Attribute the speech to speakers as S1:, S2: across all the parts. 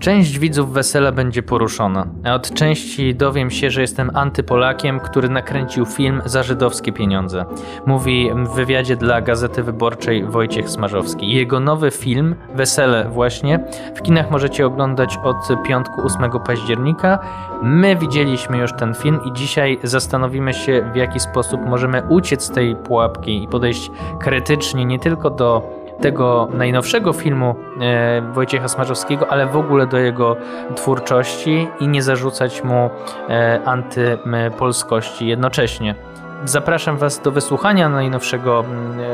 S1: Część widzów wesela będzie poruszona, a od części dowiem się, że jestem antypolakiem, który nakręcił film za żydowskie pieniądze. Mówi w wywiadzie dla Gazety Wyborczej Wojciech Smarzowski. Jego nowy film, Wesele właśnie, w kinach możecie oglądać od piątku 8 października. My widzieliśmy już ten film i dzisiaj zastanowimy się, w jaki sposób możemy uciec z tej pułapki i podejść krytycznie nie tylko do tego najnowszego filmu e, Wojciecha Smarzowskiego, ale w ogóle do jego twórczości i nie zarzucać mu e, antypolskości jednocześnie. Zapraszam Was do wysłuchania najnowszego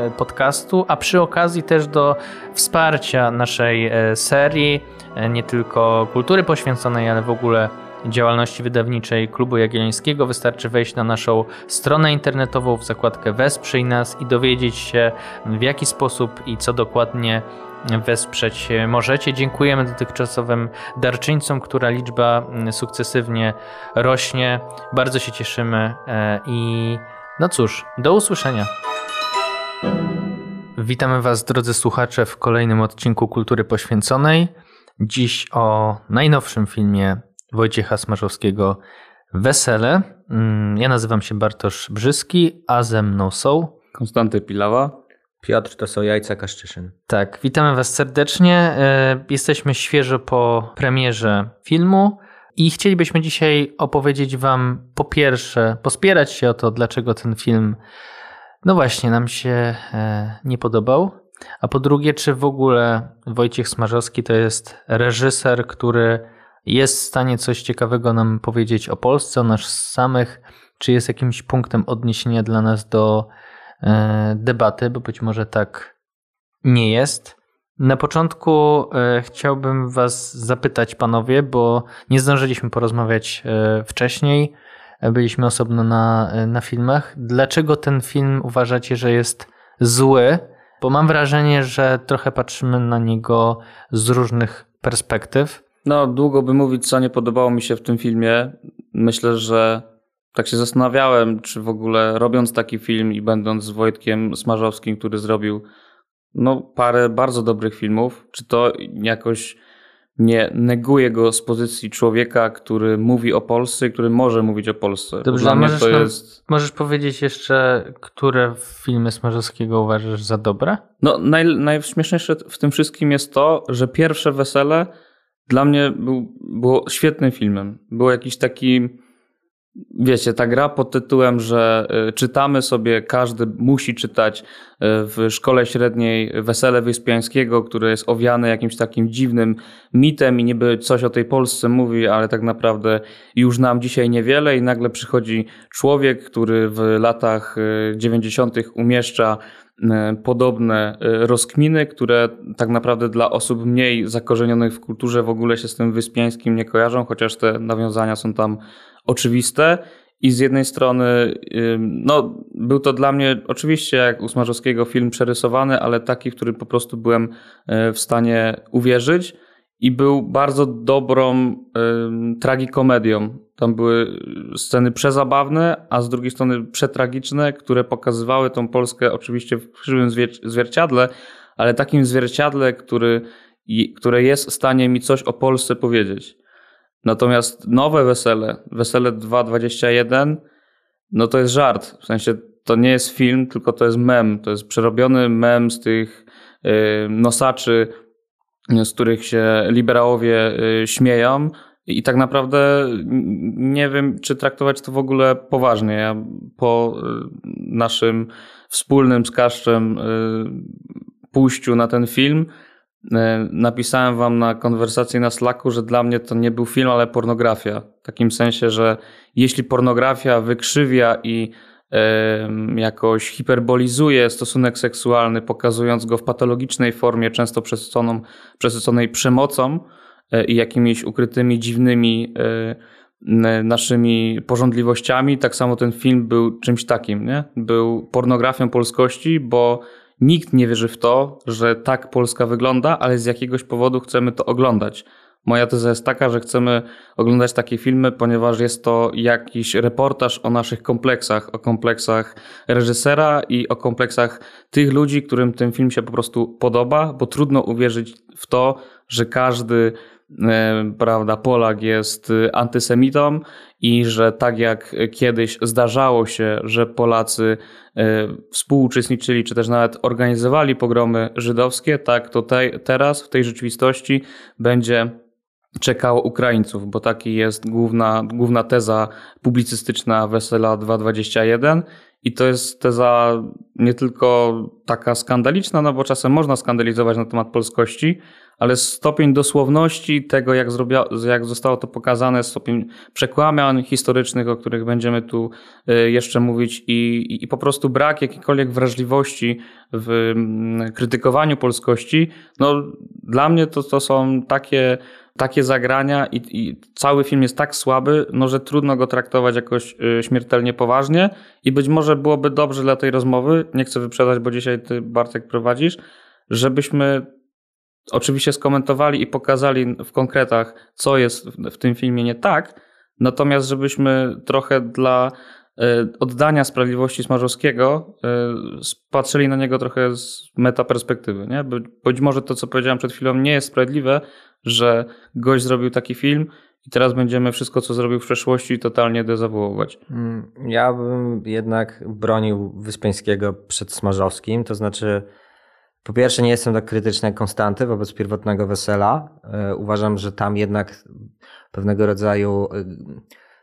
S1: e, podcastu, a przy okazji też do wsparcia naszej serii, nie tylko kultury poświęconej, ale w ogóle działalności wydawniczej Klubu Jagiellońskiego wystarczy wejść na naszą stronę internetową w zakładkę Wesprzyj nas i dowiedzieć się w jaki sposób i co dokładnie wesprzeć możecie. Dziękujemy dotychczasowym darczyńcom, która liczba sukcesywnie rośnie. Bardzo się cieszymy e, i no cóż, do usłyszenia. Witamy Was, drodzy słuchacze, w kolejnym odcinku Kultury Poświęconej. Dziś o najnowszym filmie Wojciecha Smarzowskiego Wesele. Mm, ja nazywam się Bartosz Brzyski, a ze mną są
S2: Konstanty Pilawa.
S3: Piotr to są jajca Kaszczyszyn.
S1: Tak, witamy Was serdecznie. E, jesteśmy świeżo po premierze filmu i chcielibyśmy dzisiaj opowiedzieć Wam po pierwsze, pospierać się o to, dlaczego ten film, no właśnie, nam się e, nie podobał. A po drugie, czy w ogóle Wojciech Smarzowski to jest reżyser, który jest w stanie coś ciekawego nam powiedzieć o Polsce, o nas samych, czy jest jakimś punktem odniesienia dla nas do e, debaty, bo być może tak nie jest. Na początku e, chciałbym Was zapytać, panowie, bo nie zdążyliśmy porozmawiać e, wcześniej. Byliśmy osobno na, na filmach. Dlaczego ten film uważacie, że jest zły? Bo mam wrażenie, że trochę patrzymy na niego z różnych perspektyw.
S2: No, długo by mówić, co nie podobało mi się w tym filmie. Myślę, że tak się zastanawiałem, czy w ogóle robiąc taki film i będąc z Wojtkiem Smarzowskim, który zrobił no, parę bardzo dobrych filmów, czy to jakoś nie neguje go z pozycji człowieka, który mówi o Polsce i który może mówić o Polsce.
S1: Dobrze, Dla możesz, to jest... możesz powiedzieć jeszcze, które filmy Smarzowskiego uważasz za dobre?
S2: No, naj, najśmieszniejsze w tym wszystkim jest to, że pierwsze wesele dla mnie był, było świetnym filmem. Był jakiś taki, wiecie, ta gra pod tytułem, że e, czytamy sobie, każdy musi czytać e, w szkole średniej Wesele Wyspiańskiego, które jest owiane jakimś takim dziwnym mitem i niby coś o tej Polsce mówi, ale tak naprawdę już nam dzisiaj niewiele i nagle przychodzi człowiek, który w latach 90. E, umieszcza podobne e, rozkminy, które tak naprawdę dla osób mniej zakorzenionych w kulturze w ogóle się z tym wyspiańskim nie kojarzą, chociaż te nawiązania są tam oczywiste. I z jednej strony, no, był to dla mnie oczywiście jak u Smarzowskiego film przerysowany, ale taki, w który po prostu byłem e, w stanie uwierzyć i był bardzo dobrą y, tragikomedią. Tam były sceny przezabawne, a z drugiej strony przetragiczne, które pokazywały tą Polskę oczywiście w krzywym zwierciadle, ale takim zwierciadle, który, które jest w stanie mi coś o Polsce powiedzieć. Natomiast nowe wesele, wesele 2.21, no to jest żart. W sensie to nie jest film, tylko to jest mem. To jest przerobiony mem z tych y, nosaczy z których się liberałowie y, śmieją. I tak naprawdę nie wiem, czy traktować to w ogóle poważnie. Ja po y, naszym wspólnym z Kaszczem y, pójściu na ten film napisałem wam na konwersacji na Slacku, że dla mnie to nie był film, ale pornografia. W takim sensie, że jeśli pornografia wykrzywia i jakoś hiperbolizuje stosunek seksualny, pokazując go w patologicznej formie, często przesyconej przemocą i jakimiś ukrytymi, dziwnymi e, naszymi porządliwościami. Tak samo ten film był czymś takim, nie? Był pornografią polskości, bo nikt nie wierzy w to, że tak Polska wygląda, ale z jakiegoś powodu chcemy to oglądać. Moja teza jest taka, że chcemy oglądać takie filmy, ponieważ jest to jakiś reportaż o naszych kompleksach, o kompleksach reżysera i o kompleksach tych ludzi, którym ten film się po prostu podoba, bo trudno uwierzyć w to, że każdy e, prawda, Polak jest e, antysemitą i że tak jak kiedyś zdarzało się, że Polacy współuczestniczyli, czy też nawet organizowali pogromy żydowskie, tak tutaj, teraz w tej rzeczywistości będzie czekało Ukraińców, bo taki jest główna, główna teza publicystyczna Wesela 221 i to jest teza nie tylko taka skandaliczna, no bo czasem można skandalizować na temat polskości, ale stopień dosłowności tego, jak, zrobia, jak zostało to pokazane, stopień przekłamian historycznych, o których będziemy tu y, jeszcze mówić, i, i, i po prostu brak jakiejkolwiek wrażliwości w mm, krytykowaniu polskości, no dla mnie to, to są takie takie zagrania i, i, cały film jest tak słaby, no, że trudno go traktować jakoś y, śmiertelnie poważnie i być może byłoby dobrze dla tej rozmowy, nie chcę wyprzedzać, bo dzisiaj ty Bartek prowadzisz, żebyśmy oczywiście skomentowali i pokazali w konkretach, co jest w tym filmie nie tak, natomiast żebyśmy trochę dla y, oddania sprawiedliwości Smarzowskiego y, patrzyli na niego trochę z metaperspektywy. Nie? Być może to, co powiedziałem przed chwilą, nie jest sprawiedliwe, że gość zrobił taki film i teraz będziemy wszystko, co zrobił w przeszłości, totalnie dezawuować.
S3: Mm, ja bym jednak bronił Wyspiańskiego przed Smarzowskim, to znaczy po pierwsze nie jestem tak krytyczny jak Konstanty wobec pierwotnego Wesela. E, uważam, że tam jednak pewnego rodzaju e,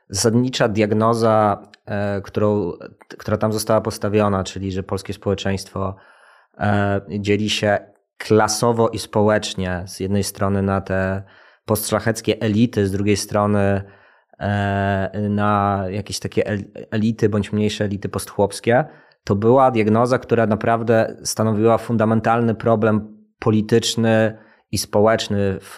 S3: zasadnicza diagnoza, e, którą, która tam została postawiona, czyli że polskie społeczeństwo dzieli się klasowo i społecznie, z jednej strony na te postszlacheckie elity, z drugiej strony na jakieś takie elity bądź mniejsze elity postchłopskie, to była diagnoza, która naprawdę stanowiła fundamentalny problem polityczny i społeczny w,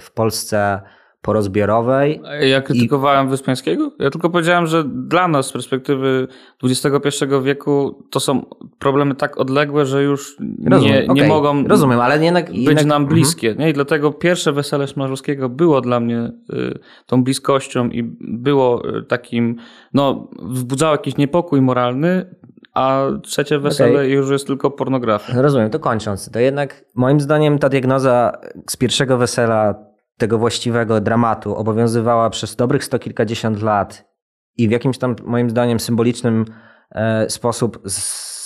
S3: w Polsce porozbiorowej.
S2: Ja krytykowałem I... Wyspiańskiego? Ja tylko powiedziałem, że dla nas z perspektywy XXI wieku to są problemy tak odległe, że już Rozumiem, nie, nie mogą
S3: Rozumiem, ale jednak,
S2: być
S3: jednak...
S2: nam mhm. bliskie. Mhm. Nie? I dlatego pierwsze Wesele Smarzowskiego było dla mnie y, tą bliskością i było y, takim, no wzbudzało jakiś niepokój moralny, a trzecie wesele okay. już jest tylko pornografia.
S3: Rozumiem, to kończąc. To jednak moim zdaniem ta diagnoza z pierwszego wesela tego właściwego dramatu obowiązywała przez dobrych sto kilkadziesiąt lat i w jakimś tam, moim zdaniem, symbolicznym e, sposób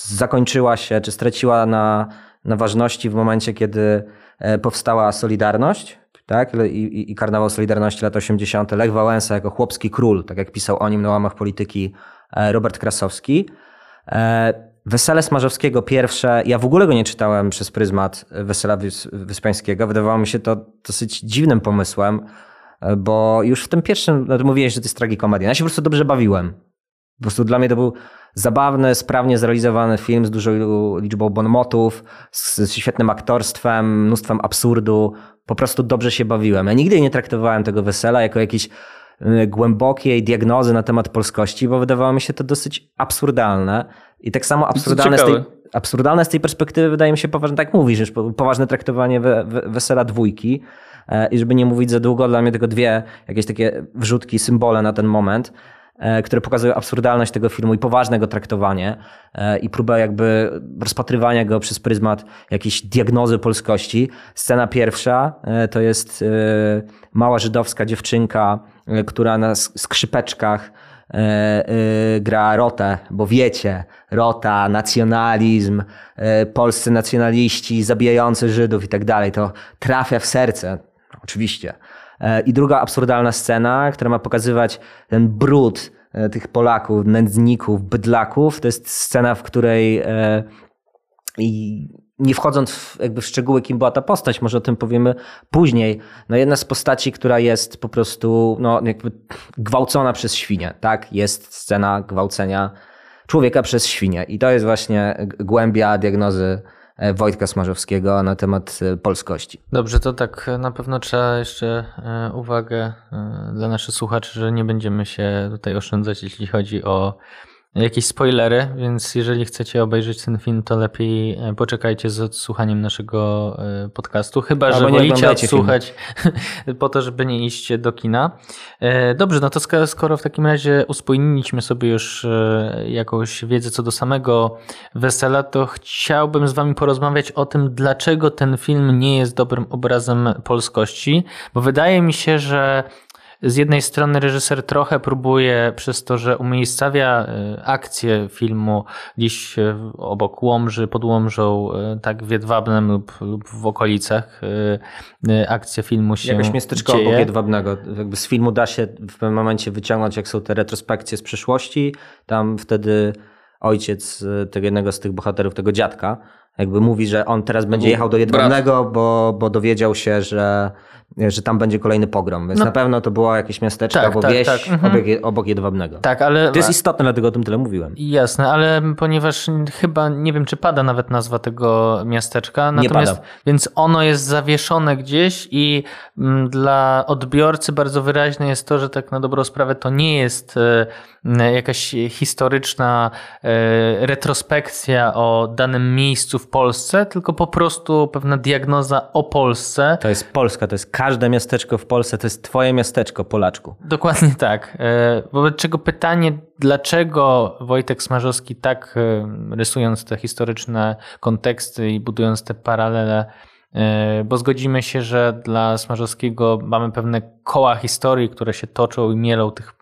S3: zakończyła się, czy straciła na, na ważności w momencie, kiedy e, powstała Solidarność, tak? I, i, i karnawał Solidarności lat 80. Lech Wałęsa jako chłopski król, tak jak pisał o nim na łamach polityki e, Robert Krasowski. Wesele Smarzowskiego pierwsze, ja w ogóle go nie czytałem przez pryzmat Wesela Wyspańskiego. Wydawało mi się to dosyć dziwnym pomysłem, bo już w tym pierwszym, no mówiłeś, że to jest tragikomedia. Ja się po prostu dobrze bawiłem. Po prostu dla mnie to był zabawny, sprawnie zrealizowany film z dużą liczbą bonmotów, z świetnym aktorstwem, mnóstwem absurdu. Po prostu dobrze się bawiłem. Ja nigdy nie traktowałem tego wesela jako jakiś głębokiej diagnozy na temat polskości, bo wydawało mi się to dosyć absurdalne. I tak samo absurdalne z tej, absurdalne z tej perspektywy wydaje mi się poważne, tak mówisz, poważne traktowanie we, we, wesela dwójki. E, I żeby nie mówić za długo, dla mnie tylko dwie jakieś takie wrzutki, symbole na ten moment które pokazują absurdalność tego filmu i poważne go traktowanie e, i próbę jakby rozpatrywania go przez pryzmat jakiejś diagnozy polskości. Scena pierwsza to jest mała żydowska dziewczynka, E, która na skrzypeczkach e, e, gra rotę, bo wiecie, rota, nacjonalizm, polscy nacjonaliści zabijający Żydów i tak dalej, to trafia w serce, oczywiście. I druga absurdalna scena, która ma pokazywać ten brud tych Polaków, nędzników, bydlaków, to jest scena, w której i nie wchodząc w, jakby w szczegóły, kim była ta postać, może o tym powiemy później. No jedna z postaci, która jest po prostu no, jakby gwałcona przez świnię, tak? Jest scena gwałcenia człowieka przez świnię. I to jest właśnie głębia diagnozy e, Wojtka Smarzowskiego na temat e, polskości.
S1: Dobrze, to tak na pewno trzeba jeszcze e, uwagę dla naszych słuchaczy, że nie będziemy się tutaj oszczędzać, jeśli chodzi o jakieś spoilery, więc jeżeli chcecie obejrzeć ten film, to lepiej e, poczekajcie z odsłuchaniem naszego e, podcastu, chyba
S3: Albo
S1: że
S3: nie
S1: wolicie odsłuchać po to, żeby nie iść do kina. E, Dobrze, no to sk- skoro w takim razie uspójniliśmy sobie już jakąś wiedzę co do samego wesela, to chciałbym z wami porozmawiać o tym, dlaczego ten film nie jest dobrym obrazem polskości, bo wydaje mi się, że z jednej strony reżyser trochę próbuje przez to, że umiejscawia e, akcję filmu gdzieś e, obok Łomży, pod Łomżą, e, tak w Jedwabnem lub, lub w okolicach akcja filmu się
S3: Jakoś miasteczko
S1: dzieje.
S3: obok Jedwabnego. Jakby z filmu da się w pewnym momencie wyciągnąć, jak są te retrospekcje z przeszłości. Tam wtedy ojciec tego jednego z tych bohaterów, tego dziadka, jakby mówi, że on teraz będzie jechał do Jedwabnego, bo, bo dowiedział się, że, że tam będzie kolejny pogrom. Więc
S1: No.
S3: na pewno to było jakieś miasteczko
S1: Tak,
S3: albo
S1: tak,
S3: wieś
S1: tak, mhm.
S3: obok, obok Jedwabnego.
S1: Tak, ale...
S3: To jest istotne, dlatego o tym tyle mówiłem.
S1: Jasne, ale ponieważ chyba nie wiem, czy pada nawet nazwa tego miasteczka,
S3: Nie
S1: natomiast
S3: pada.
S1: więc ono jest zawieszone gdzieś i mm, dla odbiorcy bardzo wyraźne jest to, że tak na dobrą sprawę to nie jest e, jakaś historyczna e, retrospekcja o danym miejscu w Polsce, tylko po prostu pewna diagnoza o Polsce.
S3: To jest Polska, to jest każde miasteczko w Polsce, to jest twoje miasteczko, Polaczku.
S1: Dokładnie tak. E, Wobec czego pytanie, dlaczego Wojtek Smarzowski tak e, rysując te historyczne konteksty i budując te paralele, e, bo zgodzimy się, że dla Smarzowskiego mamy pewne koła historii, które się toczą i mielą tych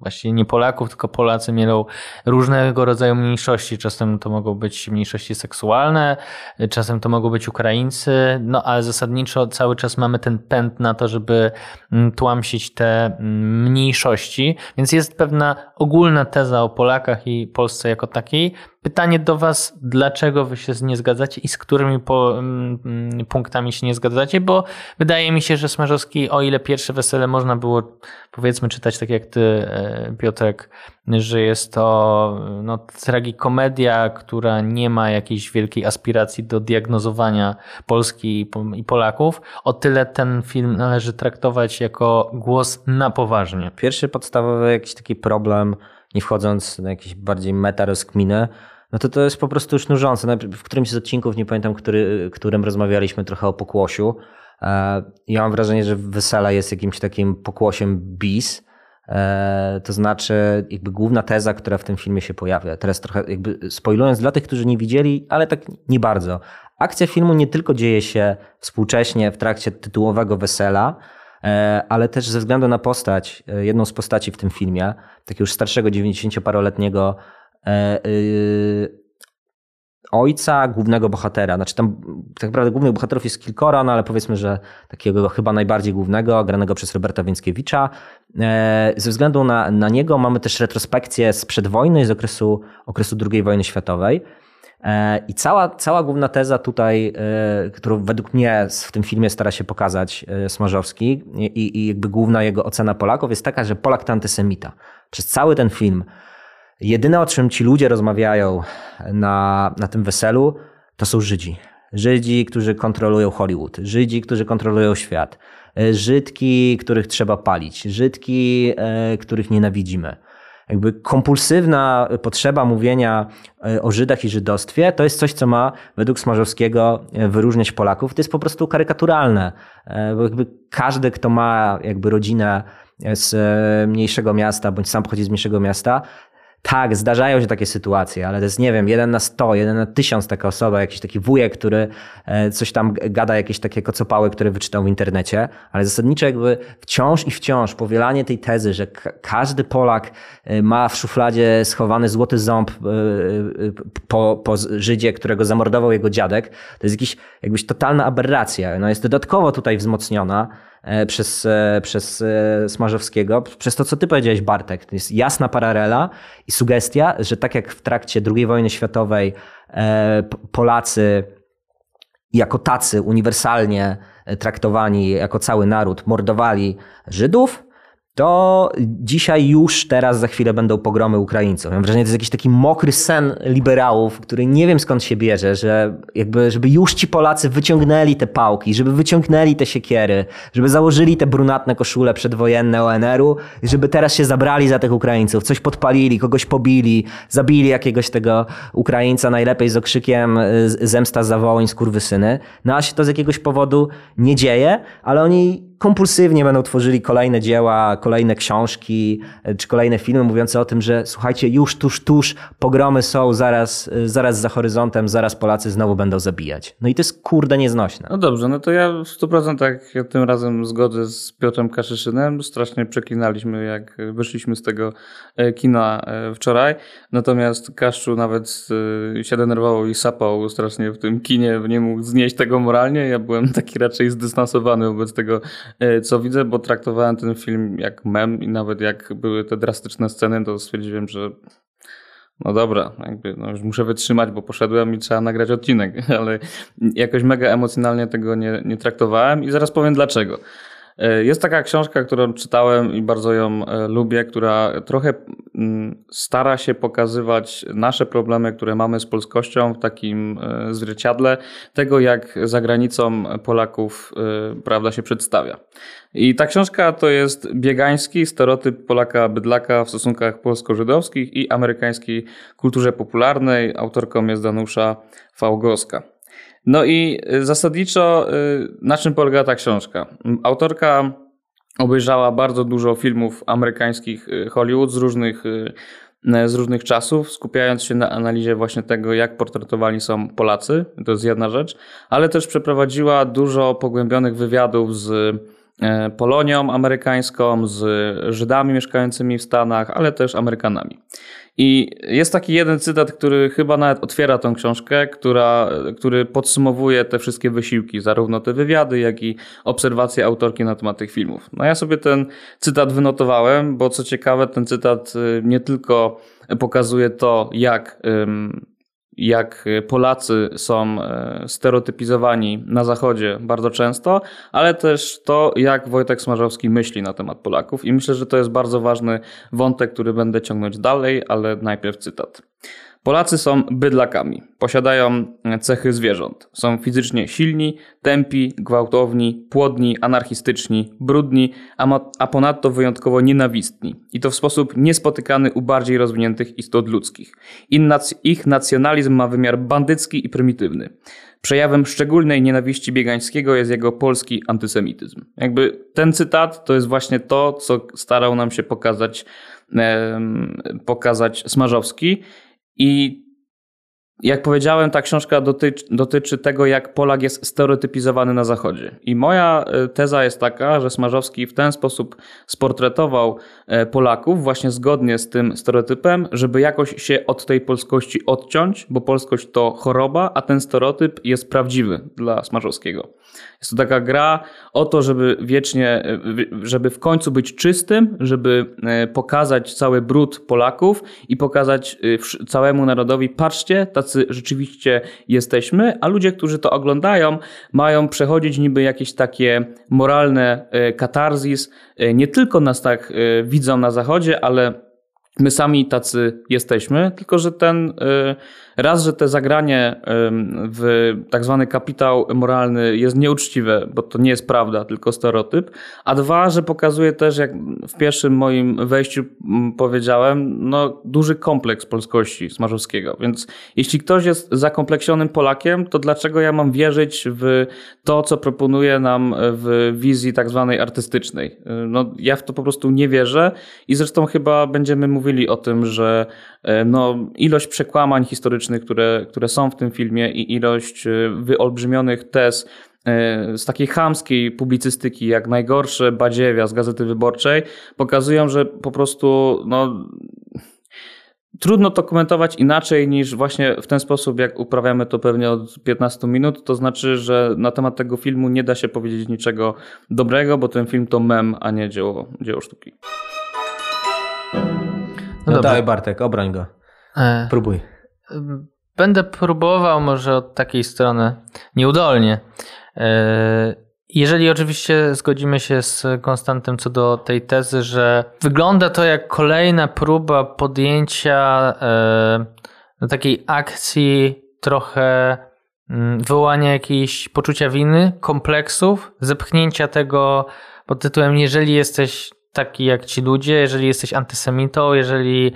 S1: właściwie nie Polaków, tylko Polacy mielą różnego rodzaju mniejszości. Czasem to mogą być mniejszości seksualne, czasem to mogą być Ukraińcy, no ale zasadniczo cały czas mamy ten pęd na to, żeby mm, tłamsić te mm, mniejszości, więc jest pewna ogólna teza o Polakach i Polsce jako takiej. Pytanie do Was, dlaczego Wy się nie zgadzacie i z którymi po, mm, punktami się nie zgadzacie, bo wydaje mi się, że Smarzowski, o ile pierwsze wesele można było powiedzmy czytać tak jak Ty, e, Piotrek, że jest to no, tragikomedia, która nie ma jakiejś wielkiej aspiracji do diagnozowania Polski i Po- i Polaków, o tyle ten film należy traktować jako głos na poważnie.
S3: Pierwszy podstawowy jakiś taki problem, nie wchodząc na jakieś bardziej meta rozkminy, no to to jest po prostu już nużące. W którymś z odcinków, nie pamiętam, który, którym rozmawialiśmy trochę o pokłosiu. E, Ja mam wrażenie, że Wesela jest jakimś takim pokłosiem bis. E, To znaczy, jakby główna teza, która w tym filmie się pojawia. Teraz trochę jakby spoilując dla tych, którzy nie widzieli, ale tak nie bardzo. Akcja filmu nie tylko dzieje się współcześnie w trakcie tytułowego Wesela, E, ale też ze względu na postać, jedną z postaci w tym filmie, takiego już starszego 90-paroletniego e, y, ojca głównego bohatera. Znaczy tam tak naprawdę głównych bohaterów jest kilkoro, no ale powiedzmy, że takiego chyba najbardziej głównego, granego przez Roberta Więckiewicza. E, Ze względu na, na niego mamy też retrospekcję sprzed wojny, z okresu, okresu II wojny światowej. E, I cała, cała główna teza tutaj, e, którą według mnie w tym filmie stara się pokazać Smarzowski i, i jakby główna jego ocena Polaków jest taka, że Polak to antysemita. Przez cały ten film jedyne o czym ci ludzie rozmawiają na, na tym weselu to są Żydzi. Żydzi, którzy kontrolują Hollywood, Żydzi, którzy kontrolują świat, e, Żydki, których trzeba palić, Żydki, e, których nienawidzimy. Jakby kompulsywna potrzeba mówienia e, o Żydach i żydostwie to jest coś, co ma według Smarzowskiego wyróżniać Polaków. To jest po prostu karykaturalne, bo jakby każdy, kto ma jakby rodzinę z mniejszego miasta, bądź sam pochodzi z mniejszego miasta, tak, zdarzają się takie sytuacje, ale to jest, nie wiem, jeden na sto, jeden na tysiąc taka osoba, jakiś taki wujek, który e, coś tam gada, jakieś takie kocopały, które wyczytał w internecie, ale zasadniczo jakby wciąż i wciąż powielanie tej tezy, że ka- każdy Polak e, ma w szufladzie schowany złoty ząb e, po, po Żydzie, którego zamordował jego dziadek, to jest jakiś, jakbyś totalna aberracja. No jest dodatkowo tutaj wzmocniona przez, e, przez e, Smarzowskiego, przez to, co ty powiedziałeś, Bartek. To jest jasna paralela i sugestia, że tak jak w trakcie II wojny światowej e, Polacy jako tacy uniwersalnie traktowani jako cały naród mordowali Żydów, to dzisiaj już teraz za chwilę będą pogromy Ukraińców. Mam wrażenie, że to jest jakiś taki mokry sen liberałów, który nie wiem skąd się bierze, że jakby, żeby już ci Polacy wyciągnęli te pałki, żeby wyciągnęli te siekiery, żeby założyli te brunatne koszule przedwojenne ONR-u żeby teraz się zabrali za tych Ukraińców, coś podpalili, kogoś pobili, zabili jakiegoś tego Ukraińca, najlepiej z okrzykiem zemsta za wołyń, skurwysyny. No a się to z jakiegoś powodu nie dzieje, ale oni kompulsywnie będą tworzyli kolejne dzieła, kolejne książki e, czy kolejne filmy mówiące o tym, że słuchajcie, już tuż, tuż pogromy są, zaraz, e, zaraz za horyzontem, zaraz Polacy znowu będą zabijać. No i to jest kurde nieznośne.
S2: No dobrze, no to ja w 100% ja tym razem zgodzę z Piotrem Kaszyszynem. Strasznie przeklinaliśmy, jak wyszliśmy z tego e, kina wczoraj. Natomiast Kaszczu nawet się denerwował i sapał strasznie w tym kinie, nie mógł znieść tego moralnie. Ja byłem taki raczej zdystansowany wobec tego co widzę, bo traktowałem ten film jak mem i nawet jak były te drastyczne sceny, to stwierdziłem, że no dobra, jakby no już muszę wytrzymać, bo poszedłem i trzeba nagrać odcinek, ale jakoś mega emocjonalnie tego nie, nie traktowałem i zaraz powiem dlaczego. E, jest taka książka, którą czytałem i bardzo ją e, lubię, która trochę mm, stara się pokazywać nasze problemy, które mamy z polskością w takim e, zwierciadle tego, jak za granicą Polaków prawda się przedstawia. I ta książka to jest biegański stereotyp Polaka bydlaka w stosunkach polsko-żydowskich i amerykańskiej kulturze popularnej. Autorką jest Danusza Fałgoska. No i y, zasadniczo y, na czym polega ta książka? Autorka obejrzała bardzo dużo filmów amerykańskich y, Hollywood z różnych, z różnych czasów, skupiając się na analizie właśnie tego, jak portretowani są Polacy. To jest jedna rzecz, ale też przeprowadziła dużo pogłębionych wywiadów z Polonią amerykańską, z Żydami mieszkającymi w Stanach, ale też Amerykanami. I jest taki jeden cytat, który chyba nawet otwiera tą książkę, która, który podsumowuje te wszystkie wysiłki, zarówno te wywiady, jak i obserwacje autorki na temat tych filmów. No ja sobie ten cytat wynotowałem, bo co ciekawe, ten cytat y, nie tylko pokazuje to, jak jak Polacy są e, stereotypizowani na Zachodzie bardzo często, ale też to, jak Wojtek Smarzowski myśli na temat Polaków. I myślę, że to jest bardzo ważny wątek, który będę ciągnąć dalej, ale najpierw cytat. Polacy są bydlakami, posiadają cechy zwierząt. Są fizycznie silni, tępi, gwałtowni, płodni, anarchistyczni, brudni, a, a ponadto wyjątkowo nienawistni. I to w sposób niespotykany u bardziej rozwiniętych istot ludzkich. ich nacjonalizm ma wymiar bandycki i prymitywny. Przejawem szczególnej nienawiści Biegańskiego jest jego polski antysemityzm. Jakby ten cytat to jest właśnie to, co starał nam się pokazać, pokazać Smarzowski. I jak powiedziałem, ta książka dotyczy, dotyczy, tego, jak Polak jest stereotypizowany na Zachodzie. I moja e, teza jest taka, że Smarzowski w ten sposób sportretował Polaków, właśnie zgodnie z tym stereotypem, żeby jakoś się od tej polskości odciąć, bo polskość to choroba, a ten stereotyp jest prawdziwy dla Smarzowskiego. Jest to taka gra o to, żeby wiecznie, żeby w końcu być czystym, żeby e, pokazać cały brud Polaków i pokazać e, całemu narodowi, patrzcie, tacy rzeczywiście jesteśmy, a ludzie, którzy to oglądają, mają przechodzić niby jakieś takie moralne e, katarzis. Nie tylko nas tak widzą na zachodzie, ale my sami tacy jesteśmy, tylko że ten Raz, że te zagranie w tak zwany kapitał moralny jest nieuczciwe, bo to nie jest prawda, tylko stereotyp, a dwa, że pokazuje też, jak w pierwszym moim wejściu powiedziałem, no duży kompleks polskości Smarzowskiego. Więc jeśli ktoś jest zakompleksionym Polakiem, to dlaczego ja mam wierzyć w to, co proponuje nam w wizji tak zwanej artystycznej? No ja w to po prostu nie wierzę i zresztą chyba będziemy mówili o tym, że E, no, ilość przekłamań historycznych, które, które są w tym filmie i ilość e, wyolbrzymionych tez e, z takiej chamskiej publicystyki, jak najgorsze badziewia z Gazety Wyborczej, pokazują, że po prostu no, trudno to komentować inaczej niż właśnie w ten sposób, jak uprawiamy to pewnie od 15 minut. To znaczy, że na temat tego filmu nie da się powiedzieć niczego dobrego, bo ten film to mem, a nie dzieło, dzieło sztuki.
S3: No, no daj Bartek, obroń go. E, Próbuj.
S1: Będę próbował może od takiej strony nieudolnie. E, Jeżeli oczywiście zgodzimy się z Konstantem co do tej tezy, że wygląda to jak kolejna próba podjęcia e, takiej akcji, trochę mm, wywołania jakiejś poczucia winy, kompleksów, zepchnięcia tego pod tytułem: Jeżeli jesteś taki jak ci ludzie, jeżeli jesteś antysemitą, jeżeli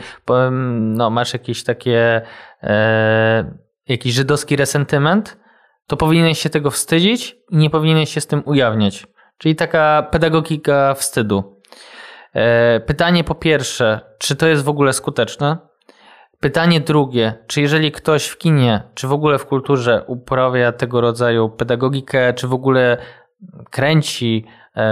S1: no, masz jakieś takie e, jakiś żydowski resentyment, to powinieneś się tego wstydzić i nie powinieneś się z tym ujawniać. Czyli taka pedagogika wstydu. E, pytanie po pierwsze, czy to jest w ogóle skuteczne? Pytanie drugie, czy jeżeli ktoś w kinie, czy w ogóle w kulturze uprawia tego rodzaju pedagogikę, czy w ogóle kręci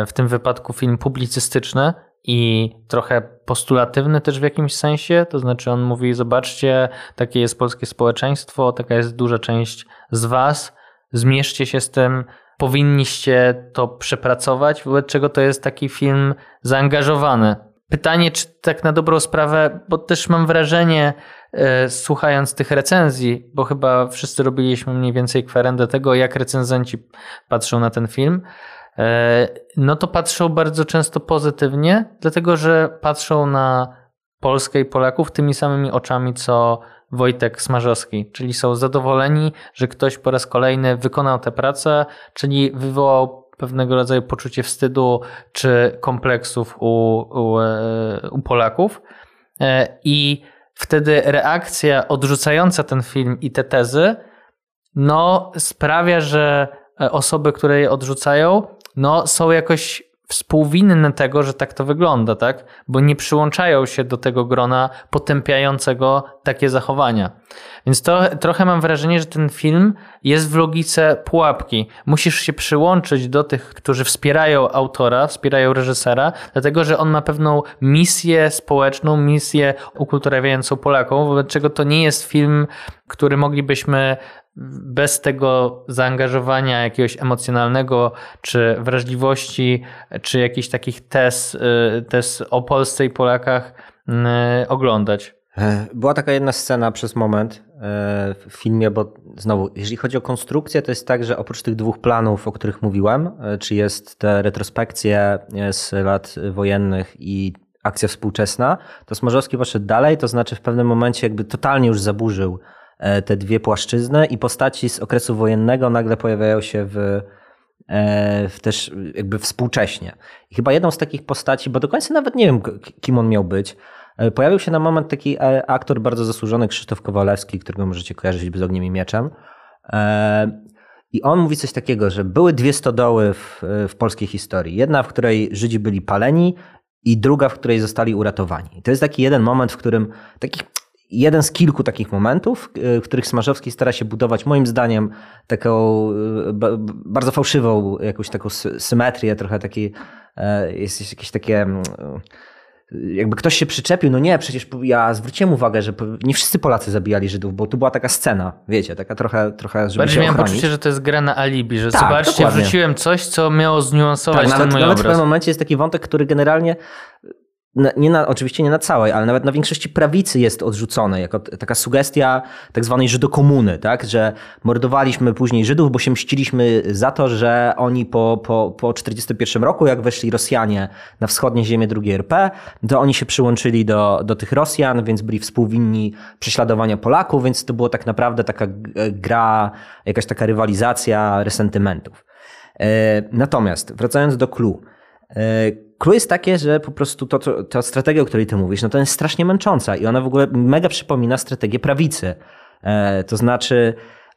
S1: w tym wypadku film publicystyczny i trochę postulatywny też w jakimś sensie, to znaczy on mówi, zobaczcie, takie jest polskie społeczeństwo, taka jest duża część z was, zmierzcie się z tym, powinniście to przepracować, wobec czego to jest taki film zaangażowany. Pytanie, czy tak na dobrą sprawę, bo też mam wrażenie, e, słuchając tych recenzji, bo chyba wszyscy robiliśmy mniej więcej kwerendę tego, jak recenzenci patrzą na ten film, e, no to patrzą bardzo często pozytywnie, dlatego że patrzą na Polskę i Polaków tymi samymi oczami, co Wojtek Smarzowski, czyli są zadowoleni, że ktoś po raz kolejny wykonał tę pracę, czyli wywołał pewnego rodzaju poczucie wstydu czy kompleksów u, u, e, u Polaków. E, I wtedy reakcja odrzucająca ten film i te tezy, no sprawia, że osoby, które je odrzucają, no są jakoś współwinne tego, że tak to wygląda, tak? Bo nie przyłączają się do tego grona potępiającego takie zachowania. Więc to trochę mam wrażenie, że ten film jest w logice pułapki. Musisz się przyłączyć do tych, którzy wspierają autora, wspierają reżysera, dlatego że on ma pewną misję społeczną, misję ukulturawiającą Polakom, wobec czego to nie jest film, który moglibyśmy bez tego zaangażowania jakiegoś emocjonalnego, czy wrażliwości, czy jakichś takich tez, y, tez o Polsce i Polakach y, oglądać.
S3: E, była taka jedna scena przez moment e, w filmie, bo znowu, jeżeli chodzi o konstrukcję, to jest tak, że oprócz tych dwóch planów, o których mówiłem, e, czy jest te retrospekcje z lat wojennych i akcja współczesna, to Smarzowski poszedł dalej, to znaczy w pewnym momencie jakby totalnie już zaburzył te dwie płaszczyzny i postaci z okresu wojennego nagle pojawiają się w, e, w też jakby współcześnie. I chyba jedną z takich postaci, bo do końca nawet nie wiem, kim on miał być, e, pojawił się na moment taki aktor bardzo zasłużony, Krzysztof Kowalewski, którego możecie kojarzyć z Ogniem i Mieczem. I on mówi coś takiego, że były dwie stodoły w, w polskiej historii. Jedna, w której Żydzi byli paleni, i druga, w której zostali uratowani. I to jest taki jeden moment, w którym takich jeden z kilku takich momentów, e, w których Smarzowski stara się budować, moim zdaniem, taką e, bardzo fałszywą jakąś taką symetrię, trochę taki, e, jest jakieś takie mm, jakby ktoś się przyczepił, no nie, przecież ja zwróciłem uwagę, że nie wszyscy Polacy zabijali Żydów, bo tu była taka scena, wiecie, taka trochę, trochę żeby
S1: Bardziej miałem poczucie, że to jest gra na alibi, że tak, zobaczcie, dokładnie. wrzuciłem coś, co miało zniuansować tak, ten
S3: nawet,
S1: mój
S3: nawet
S1: obraz.
S3: w pewnym momencie jest taki wątek, który generalnie nie na, oczywiście nie na całej, ale nawet na większości prawicy jest odrzucone, jako taka sugestia tak zwanej Żydokomuny, tak? że mordowaliśmy później Żydów, bo się mściliśmy za to, że oni po, po, po 41 roku, jak weszli Rosjanie na wschodnie ziemie II RP, to oni się przyłączyli do, do tych Rosjan, więc byli współwinni prześladowania Polaków, więc to było tak naprawdę taka gra, jakaś taka rywalizacja resentymentów. E, natomiast wracając do clue, Clue jest takie, że po prostu to, to, ta strategia, o której ty mówisz, no to jest strasznie męcząca i ona w ogóle mega przypomina strategię prawicy. E, to znaczy,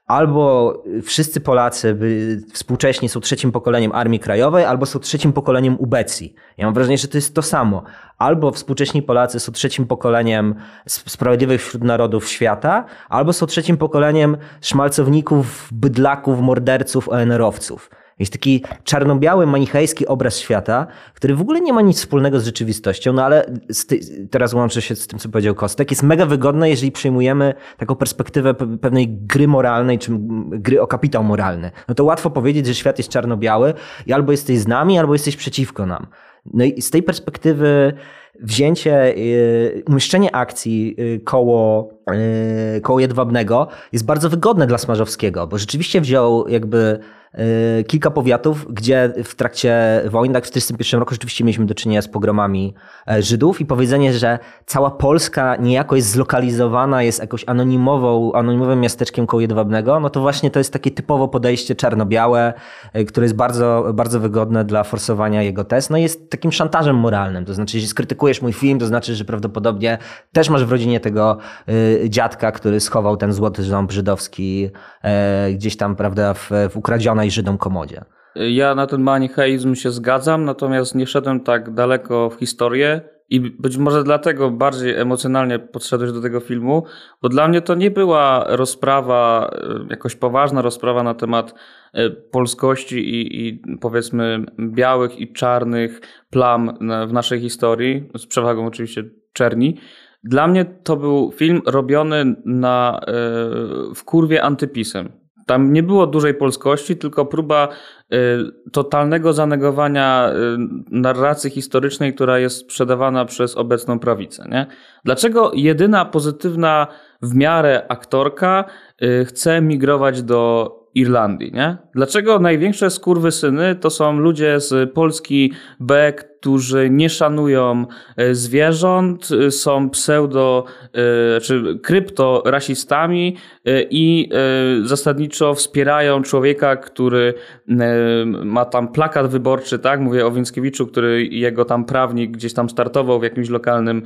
S3: albo wszyscy Polacy by, współcześnie są trzecim pokoleniem Armii Krajowej, albo są trzecim pokoleniem ubecji. Ja mam wrażenie, że to jest to samo. Albo współcześni Polacy są trzecim pokoleniem sprawiedliwych wśród narodów świata, albo są trzecim pokoleniem szmalcowników, bydlaków, morderców, ONR-owców. Jest taki czarno-biały, manichejski obraz świata, który w ogóle nie ma nic wspólnego z rzeczywistością, no ale teraz łączę się z tym, co powiedział Kostek. Jest mega wygodne, jeżeli przyjmujemy taką perspektywę pewnej gry moralnej, czy gry o kapitał moralny. No to łatwo powiedzieć, że świat jest czarno-biały i albo jesteś z nami, albo jesteś przeciwko nam. No i z tej perspektywy wzięcie, y, umieszczenie akcji y, koło, y, koło Jedwabnego jest bardzo wygodne dla Smarzowskiego, bo rzeczywiście wziął jakby kilka powiatów, gdzie w trakcie wojny, tak w 1941 roku rzeczywiście mieliśmy do czynienia z pogromami e, Żydów i powiedzenie, że cała Polska niejako jest zlokalizowana, jest jakoś anonimową, anonimowym miasteczkiem koło Jedwabnego, no to właśnie to jest takie typowo podejście czarno-białe, e, które jest bardzo, bardzo wygodne dla forsowania jego test. No jest takim szantażem moralnym, to znaczy, jeśli skrytykujesz mój film, to znaczy, że prawdopodobnie też masz w rodzinie tego y, dziadka, który schował ten złoty ząb żydowski e, gdzieś tam, prawda, w, w ukradzionej Żydom komodzie.
S2: Ja na ten manicheizm się zgadzam, natomiast nie szedłem tak daleko w historię i być może dlatego bardziej emocjonalnie podszedłeś do tego filmu, bo dla mnie to nie była rozprawa, e, jakoś poważna rozprawa na temat e, polskości i, i powiedzmy białych i czarnych plam w naszej historii, z przewagą oczywiście czerni. Dla mnie to był film robiony na, e, w kurwie antypisem. Tam nie było dużej polskości, tylko próba y, totalnego zanegowania y, narracji historycznej, która jest sprzedawana przez obecną prawicę. Nie? Dlaczego jedyna pozytywna w miarę aktorka y, chce migrować do Irlandii? Nie? Dlaczego największe skurwysyny to są ludzie z Polski B, którzy nie szanują zwierząt, są pseudo czy kryptorasistami i zasadniczo wspierają człowieka, który ma tam plakat wyborczy, tak? Mówię o Więckiewiczu, który jego tam prawnik gdzieś tam startował w jakimś lokalnym,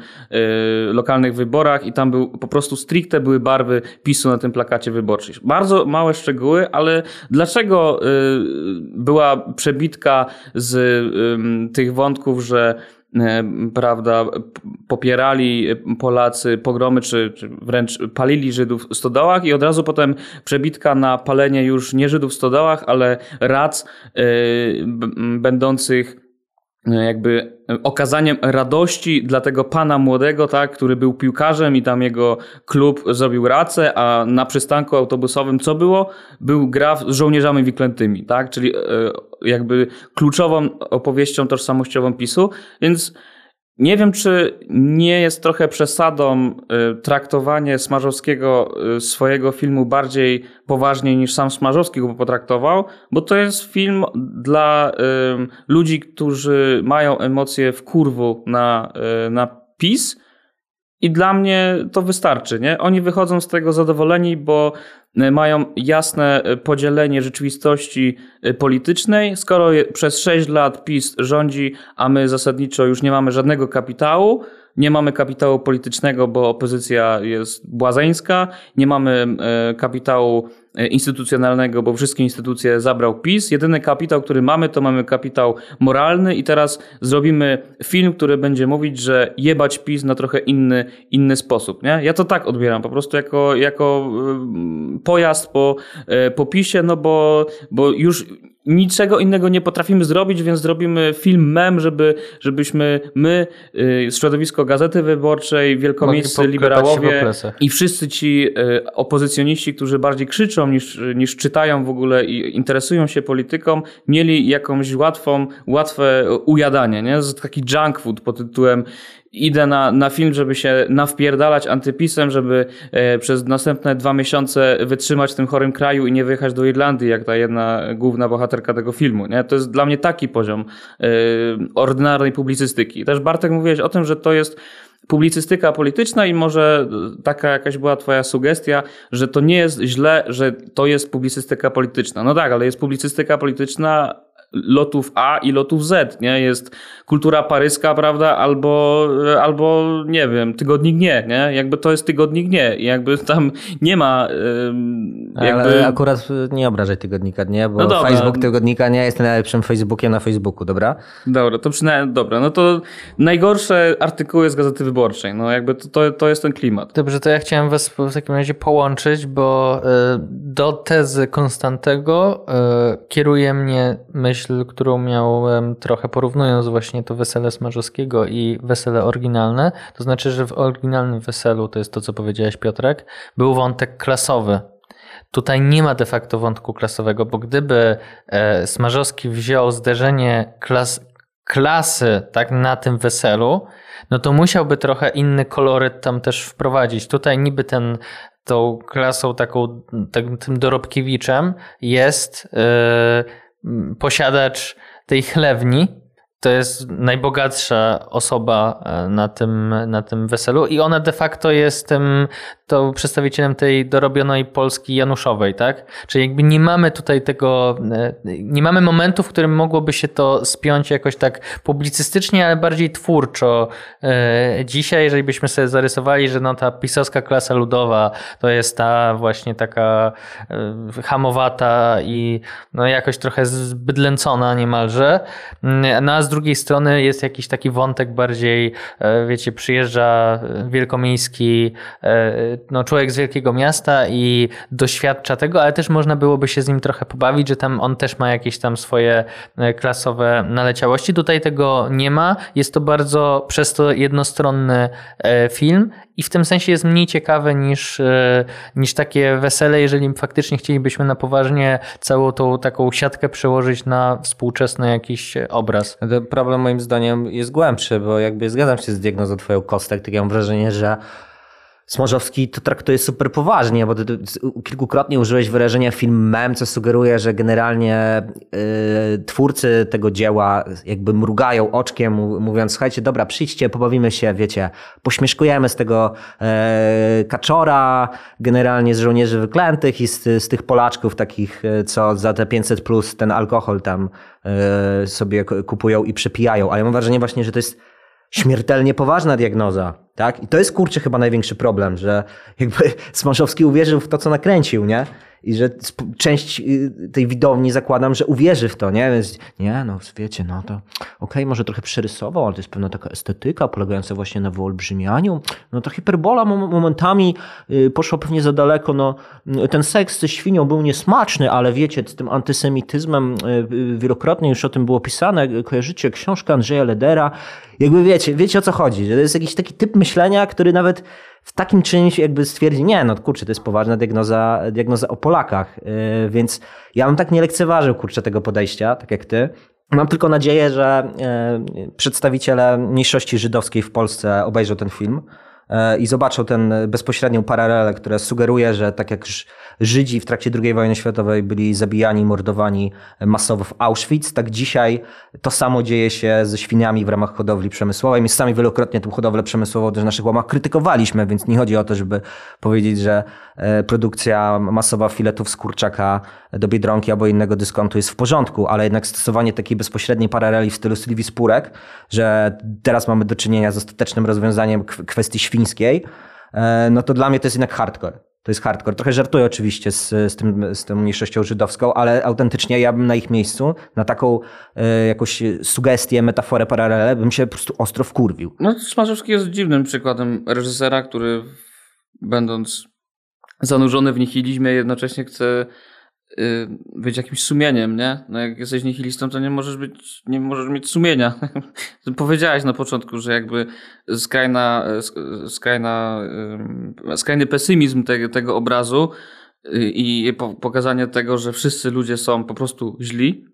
S2: lokalnych wyborach i tam był po prostu stricte były barwy PiSu na tym plakacie wyborczym. Bardzo małe szczegóły, ale dlaczego była przebitka z tych wątków że e, prawda, popierali Polacy pogromy, czy, czy, wręcz palili Żydów w stodołach i od razu potem przebitka na palenie już nie Żydów w stodołach, ale rac yy, będących E, jakby okazaniem radości dla tego pana młodego, tak, który był piłkarzem i tam jego klub zrobił racę, a na przystanku autobusowym co było? Był gra z żołnierzami wyklętymi, tak, czyli e, jakby kluczową opowieścią tożsamościową PiSu, więc nie wiem, czy nie jest trochę przesadą y, traktowanie Smarzowskiego y, swojego filmu bardziej poważnie niż sam Smarzowski go potraktował, bo to jest film dla y, ludzi, którzy mają emocje w kurwu na, na PiS i dla mnie to wystarczy. Nie? Oni wychodzą z tego zadowoleni, bo E, mają jasne e, podzielenie rzeczywistości e, politycznej. Skoro przez 6 lat PiS rządzi, a my zasadniczo już nie mamy żadnego kapitału, nie mamy kapitału politycznego, bo opozycja jest błazeńska, nie mamy kapitału instytucjonalnego, bo wszystkie instytucje zabrał PiS. Jedyny kapitał, który mamy, to mamy kapitał moralny i teraz zrobimy film, który będzie mówić, że jebać PiS na trochę inny, inny sposób. Nie? Ja to tak odbieram, po prostu jako, jako pojazd po, e, po PiSie, no bo, bo już niczego innego nie potrafimy zrobić, więc zrobimy film mem, żeby, żebyśmy my, y, środowisko Gazety Wyborczej, wielkomiejscy liberałowie i wszyscy ci y, opozycjoniści, którzy bardziej krzyczą niż, niż czytają w ogóle i interesują się polityką, mieli jakąś łatwą, łatwe ujadanie, nie? Taki junk food pod tytułem idę na, na film, żeby się nawpierdalać antypisem, żeby e, przez następne dwa miesiące wytrzymać w tym chorym kraju i nie wyjechać do Irlandii, jak ta jedna główna bohaterka tego filmu. Nie? To jest dla mnie taki poziom e, ordynarnej publicystyki. Też Bartek mówiłeś o tym, że to jest publicystyka polityczna i może taka jakaś była twoja sugestia, że to nie jest źle, że to jest publicystyka polityczna. No tak, ale jest publicystyka polityczna lotów A i lotów Z, nie? Jest kultura paryska, prawda? Albo, albo nie wiem, tygodnik nie, nie? Jakby to jest tygodnik nie i jakby tam nie ma jakby...
S3: Ale akurat nie obrażaj tygodnika nie, bo no Facebook tygodnika nie jest najlepszym Facebookiem na Facebooku, dobra?
S2: Dobra, to przynajmniej, dobra, no to najgorsze artykuły z Gazety Wyborczej, no jakby to, to, to jest ten klimat.
S1: Dobrze, to ja chciałem was w takim razie połączyć, bo y, do tezy Konstantego y, kieruje mnie myśl myśl, którą miałem trochę porównując właśnie to wesele Smarzowskiego i wesele oryginalne. To znaczy, że w oryginalnym weselu, to jest to, co powiedziałeś Piotrek, był wątek klasowy. Tutaj nie ma de facto wątku klasowego, bo gdyby e, Smarzowski wziął zderzenie klas, klasy tak na tym weselu, no to musiałby trochę inny koloryt tam też wprowadzić. Tutaj niby ten tą klasą taką, tym, dorobkiewiczem jest yy, posiadacz tej chlewni, to jest najbogatsza osoba e, na tym, na tym weselu i ona de facto jest tym, to przedstawicielem tej dorobionej Polski Januszowej, tak? Czyli jakby nie mamy tutaj tego, e, nie mamy momentu, w którym mogłoby się to spiąć jakoś tak publicystycznie, ale bardziej twórczo. E, dzisiaj, jeżeli byśmy sobie zarysowali, że no ta pisowska klasa ludowa to jest ta właśnie taka hamowata i no jakoś trochę zbydlęcona niemalże, no a z drugiej strony jest jakiś taki wątek bardziej, e, wiecie, przyjeżdża wielkomiejski e, no, człowiek z wielkiego miasta i doświadcza tego, ale też można byłoby się z nim trochę pobawić, że tam on też ma jakieś tam swoje e, klasowe naleciałości. Tutaj tego nie ma. Jest to bardzo przez to jednostronny film i w tym sensie jest mniej ciekawe niż, niż takie wesele, jeżeli faktycznie chcielibyśmy na poważnie całą tą taką siatkę przełożyć na współczesny jakiś obraz
S3: problem moim zdaniem jest głębszy, bo jakby zgadzam się z diagnozą twoją Kostek, tak ja mam wrażenie, że Smorzowski to traktuje super poważnie, bo ty, ty kilkukrotnie użyłeś wyrażenia film mem, co sugeruje, że generalnie yy, twórcy tego dzieła jakby mrugają oczkiem, mówiąc, słuchajcie, dobra, przyjdźcie, pobawimy się, wiecie, pośmieszkujemy z tego yy, kaczora, generalnie z żołnierzy wyklętych i z, z tych Polaczków takich, e, co za te 500 plus ten alkohol tam yy, sobie kupują i przepijają. Ale mam wrażenie właśnie, że to jest śmiertelnie poważna diagnoza, tak? I to jest kurczę chyba największy problem, że jakby Smarzowski uwierzył w to, co nakręcił, nie? I że część y, tej widowni zakładam, że uwierzy w to, nie? Więc nie, no wiecie, no to okej, okay, może trochę przerysował, ale to jest pewna taka estetyka polegająca właśnie na wyolbrzymianiu. No to hiperbola momentami y, poszła pewnie za daleko, no ten seks ze świnią był niesmaczny, ale wiecie, z tym antysemityzmem y, wielokrotnie już o tym było pisane, kojarzycie książkę Andrzeja Ledera, jakby wiecie, wiecie o co chodzi, że to jest jakiś taki typ myślenia, który nawet w takim czymś jakby stwierdzi, nie, no kurczę, to jest poważna diagnoza, diagnoza o Polakach, yy, więc ja bym tak nie lekceważył, kurczę, tego podejścia, tak jak ty. Mam tylko nadzieję, że yy, przedstawiciele mniejszości żydowskiej w Polsce obejrzą ten film i zobaczą ten bezpośrednią paralelę, która sugeruje, że tak jak Żydzi w trakcie II wojny światowej byli zabijani, mordowani masowo w Auschwitz, tak dzisiaj to samo dzieje się ze świniami w ramach hodowli przemysłowej. My sami wielokrotnie tę hodowlę przemysłową też w naszych łamach krytykowaliśmy, więc nie chodzi o to, żeby powiedzieć, że e, produkcja masowa filetów z kurczaka do Biedronki albo innego dyskontu jest w porządku, ale jednak stosowanie takiej bezpośredniej paraleli w stylu Sylwii Spurek, że teraz mamy do czynienia z ostatecznym rozwiązaniem kwestii świńskiej, e, no to dla mnie to jest jednak hardcore. To jest hardcore. Trochę żartuję oczywiście z, z, tym, z tą mniejszością żydowską, ale autentycznie ja bym na ich miejscu, na taką e, jakąś sugestię, metaforę, paralelę, bym się po prostu ostro wkurwił.
S2: No, Smarzowski jest dziwnym przykładem reżysera, który będąc zanurzony w nihilizmie jednocześnie chce Y, być jakimś sumieniem, nie? No jak jesteś nihilistą, to nie możesz być, nie możesz mieć sumienia. Powiedziałeś na początku, że jakby skrajna, skrajna, skrajny pesymizm tego, tego obrazu y, i pokazanie tego, że wszyscy ludzie są po prostu źli,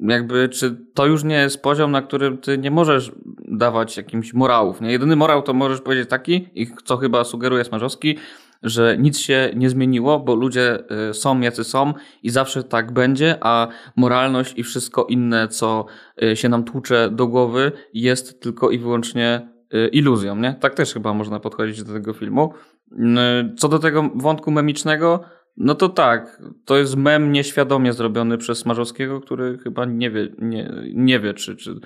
S2: jakby, czy to już nie jest poziom, na którym ty nie możesz dawać jakimś morałów, nie? Jedyny morał to możesz powiedzieć taki, i co chyba sugeruje Smarzowski, że nic się nie zmieniło, bo ludzie y, są jacy są i zawsze tak będzie, a moralność i wszystko inne, co y, się nam tłucze do głowy, jest tylko i wyłącznie y, iluzją, nie? Tak też chyba można podchodzić do tego filmu. Co do tego wątku memicznego, no to tak, to jest mem nieświadomie zrobiony przez Smarzowskiego, który chyba nie wie, nie, nie wie czy, czy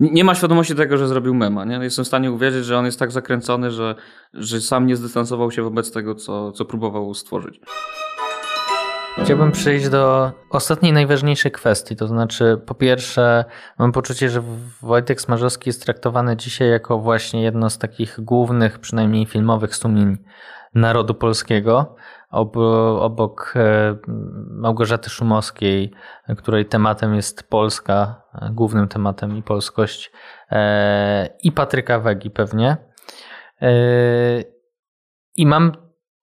S2: nie ma świadomości tego, że zrobił mema. Nie? Jestem w stanie uwierzyć, że on jest tak zakręcony, że, że sam nie zdystansował się wobec tego, co, co próbował stworzyć.
S1: Chciałbym przejść do ostatniej, najważniejszej kwestii. To znaczy, po pierwsze, mam poczucie, że Wojtek Smarzowski jest traktowany dzisiaj jako właśnie jedno z takich głównych, przynajmniej filmowych sumień narodu polskiego obok e, Małgorzaty Szumowskiej, której tematem jest Polska, e, głównym tematem i polskość, e, i Patryka Wegi pewnie. I mam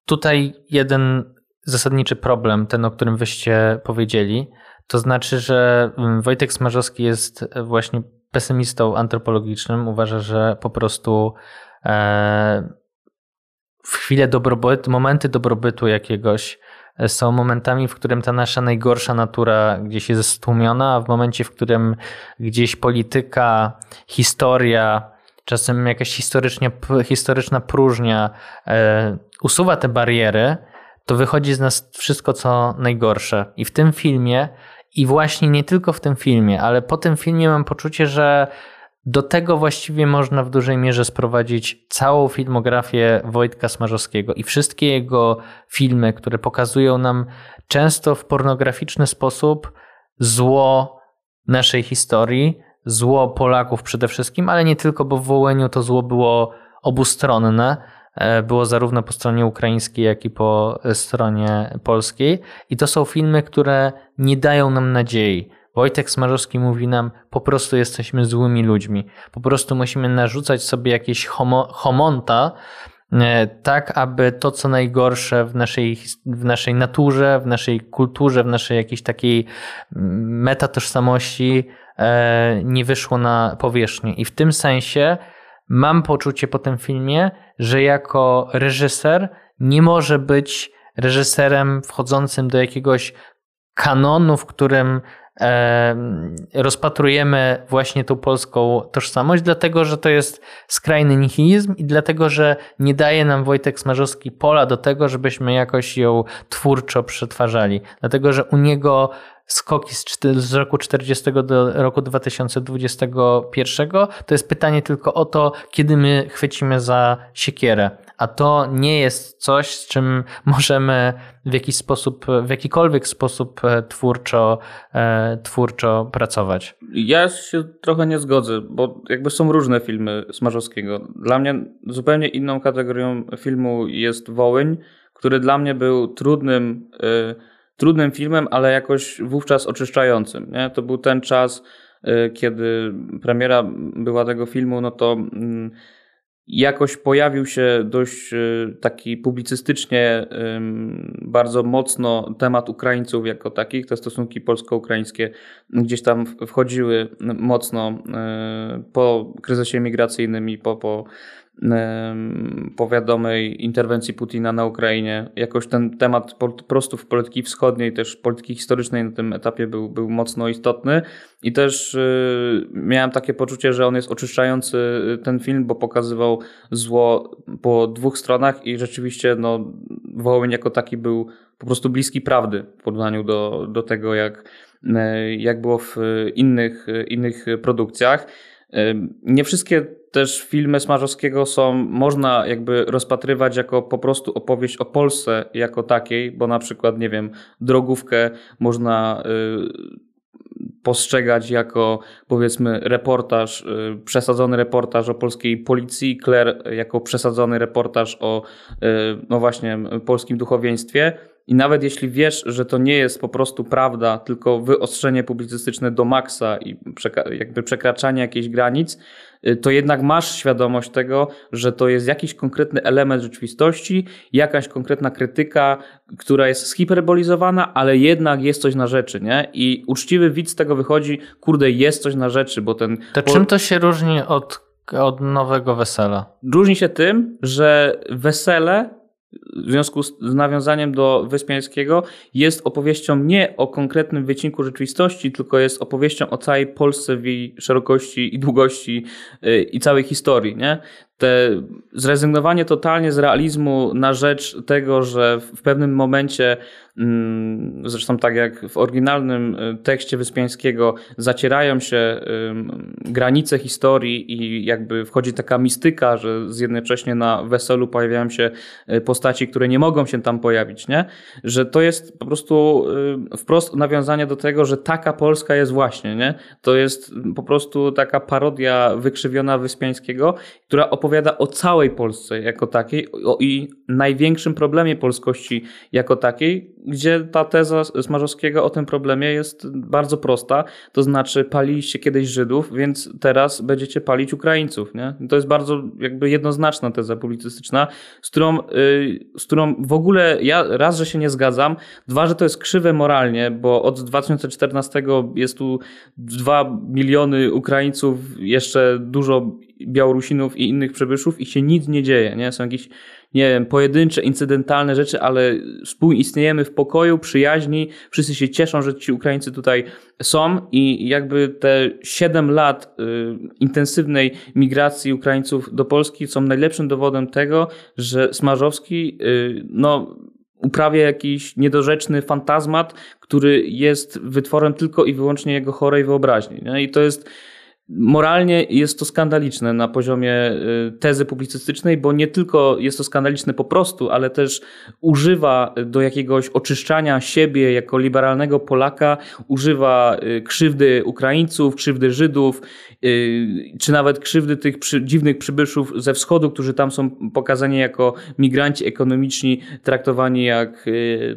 S1: tutaj jeden zasadniczy problem, ten o którym wyście powiedzieli. To znaczy, że mm, Wojtek Smarzowski jest właśnie pesymistą antropologicznym. Uważa, że po prostu w chwilę dobrobytu, momenty dobrobytu jakiegoś e, są momentami, w którym ta nasza najgorsza natura gdzieś jest stłumiona, a w momencie, w którym gdzieś polityka, historia, czasem jakaś historycznie, historyczna próżnia e, usuwa te bariery, to wychodzi z nas wszystko, co najgorsze. I w tym filmie, i właśnie nie tylko w tym filmie, ale po tym filmie mam poczucie, że do tego właściwie można w dużej mierze sprowadzić całą filmografię Wojtka Smarzowskiego i wszystkie jego filmy, które pokazują nam często w pornograficzny sposób zło naszej historii, zło Polaków przede wszystkim, ale nie tylko, bo w Wołeniu to zło było obustronne. E, było zarówno po stronie ukraińskiej, jak i po stronie polskiej. I to są filmy, które nie dają nam nadziei. Wojtek Smarzowski mówi nam, po prostu jesteśmy złymi ludźmi. Po prostu musimy narzucać sobie jakieś homo, homonta, e, tak aby to, co najgorsze w naszej, w naszej naturze, w naszej kulturze, w naszej jakiejś takiej mm, metatożsamości e, nie wyszło na powierzchnię. I w tym sensie mam poczucie po tym filmie, że jako reżyser nie może być reżyserem wchodzącym do jakiegoś kanonu, w którym rozpatrujemy właśnie tą polską tożsamość, dlatego że to jest skrajny nihilizm i dlatego, że nie daje nam Wojtek Smarzowski pola do tego, żebyśmy jakoś ją twórczo przetwarzali. Dlatego, że u niego skoki z, z roku 40 do roku 2021 to jest pytanie tylko o to, kiedy my chwycimy za siekierę. A to nie jest coś, z czym możemy w jakiś sposób, w jakikolwiek sposób e, twórczo, e, twórczo pracować.
S2: Ja się trochę nie zgodzę, bo jakby są różne filmy Smarzowskiego. Dla mnie zupełnie inną kategorią filmu jest Wołyń, który dla mnie był trudnym. Yy, trudnym filmem, ale jakoś wówczas oczyszczającym. Nie? To był ten czas, kiedy premiera była tego filmu, no to mm, jakoś pojawił się dość y, taki publicystycznie bardzo mocno temat Ukraińców jako takich. Te stosunki polsko-ukraińskie gdzieś tam wchodziły mocno y, po kryzysie migracyjnym i po, po po wiadomej interwencji Putina na Ukrainie. Jakoś ten temat po prostu w polityki wschodniej, też polityki historycznej na tym etapie był, był mocno istotny i też y, miałem takie poczucie, że on jest oczyszczający y, ten film, bo pokazywał zło po dwóch stronach i rzeczywiście no, Wołyń jako taki był po prostu bliski prawdy w porównaniu do, do tego, jak, y, jak było w innych, innych produkcjach. Nie wszystkie też filmy Smarzowskiego są, można jakby rozpatrywać jako po prostu opowieść o Polsce jako takiej, bo na przykład, nie wiem, drogówkę można y, postrzegać jako powiedzmy reportaż, y, przesadzony reportaż o polskiej policji, Claire jako przesadzony reportaż o y, no właśnie polskim duchowieństwie. I nawet jeśli wiesz, że to nie jest po prostu prawda, tylko wyostrzenie publicystyczne do maksa i jakby przekraczanie jakichś granic, to jednak masz świadomość tego, że to jest jakiś konkretny element rzeczywistości, jakaś konkretna krytyka, która jest zhiperbolizowana, ale jednak jest coś na rzeczy, nie? I uczciwy widz z tego wychodzi, kurde, jest coś na rzeczy, bo ten...
S1: To czym to się różni od, od nowego wesela?
S2: Różni się tym, że wesele w związku z nawiązaniem do Wyspiańskiego jest opowieścią nie o konkretnym wycinku rzeczywistości, tylko jest opowieścią o całej Polsce w jej szerokości i długości y, i całej historii. Nie? te zrezygnowanie totalnie z realizmu na rzecz tego, że w pewnym momencie, zresztą tak jak w oryginalnym y, tekście Wyspiańskiego, zacierają się granice historii i jakby wchodzi taka mistyka, że jednocześnie na weselu pojawiają się y, postaci, które nie mogą się tam pojawić, nie? Że to jest po prostu y, wprost nawiązanie do tego, że taka Polska jest właśnie, nie? To jest po prostu taka parodia wykrzywiona Wyspiańskiego, która opowiada o całej Polsce jako takiej i największym problemie polskości jako takiej, gdzie ta teza Smarzowskiego o tym problemie jest bardzo prosta, to znaczy paliliście kiedyś Żydów, więc teraz będziecie palić Ukraińców. Nie? to jest bardzo jakby jednoznaczna teza publicystyczna, z którą, yy, z którą w ogóle ja raz, że się nie zgadzam, dwa, że to jest krzywe moralnie, bo od 2014 jest tu dwa miliony Ukraińców, jeszcze dużo Białorusinów i innych przybyszów i się nic nie dzieje, nie? Są jakieś, nie wiem, pojedyncze, incydentalne rzeczy, ale współistniejemy w pokoju, przyjaźni, wszyscy się cieszą, że ci Ukraińcy tutaj są i jakby te 7 lat y, intensywnej migracji Ukraińców do Polski są najlepszym dowodem tego, że Smarzowski, y, no, uprawia jakiś niedorzeczny fantazmat, który jest wytworem tylko i wyłącznie jego chorej wyobraźni. Nie? I to jest Moralnie jest to skandaliczne na poziomie y, tezy publicystycznej, bo nie tylko jest to skandaliczne po prostu, ale też używa do jakiegoś oczyszczania siebie jako liberalnego Polaka, używa y, krzywdy Ukraińców, krzywdy Żydów, y, czy nawet krzywdy tych przy, dziwnych przybyszów ze wschodu, którzy tam są pokazani jako migranci ekonomiczni, traktowani jak,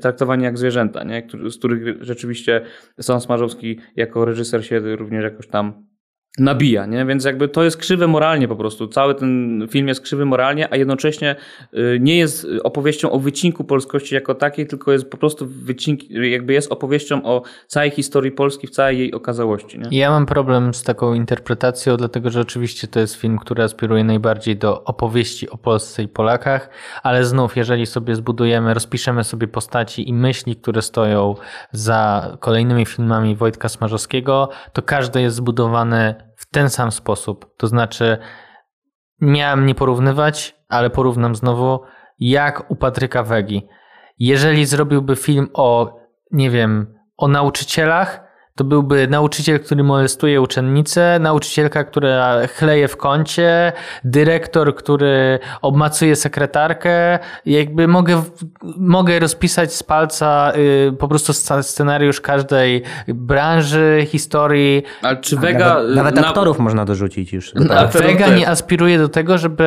S2: traktowani jak zwierzęta, nie? z których rzeczywiście Sam Smarzowski jako reżyser się również jakoś tam nabija, nie? Więc jakby to jest krzywe moralnie po prostu. Cały ten film jest krzywy moralnie, a jednocześnie y, nie jest opowieścią o wycinku polskości jako takiej, tylko jest po prostu wycink, jakby jest opowieścią o całej historii Polski w całej jej okazałości, nie?
S1: Ja mam problem z taką interpretacją, dlatego że oczywiście to jest film, który aspiruje najbardziej do opowieści o Polsce i Polakach, ale znów, jeżeli sobie zbudujemy, rozpiszemy sobie postaci i myśli, które stoją za kolejnymi filmami Wojtka Smarzowskiego, to każde jest zbudowane w ten sam sposób. To znaczy, miałem nie porównywać, ale porównam znowu, jak u Patryka Wegi. Jeżeli zrobiłby film o, nie wiem, o nauczycielach, to byłby nauczyciel, który molestuje uczennicę, nauczycielka, która chleje w kącie, dyrektor, który obmacuje sekretarkę. Jakby mogę, mogę rozpisać z palca y, po prostu scenariusz każdej branży, historii.
S2: Ale czy Vega...
S3: Nawet, nawet na... aktorów można dorzucić już.
S1: No, Vega nie aspiruje do tego, żeby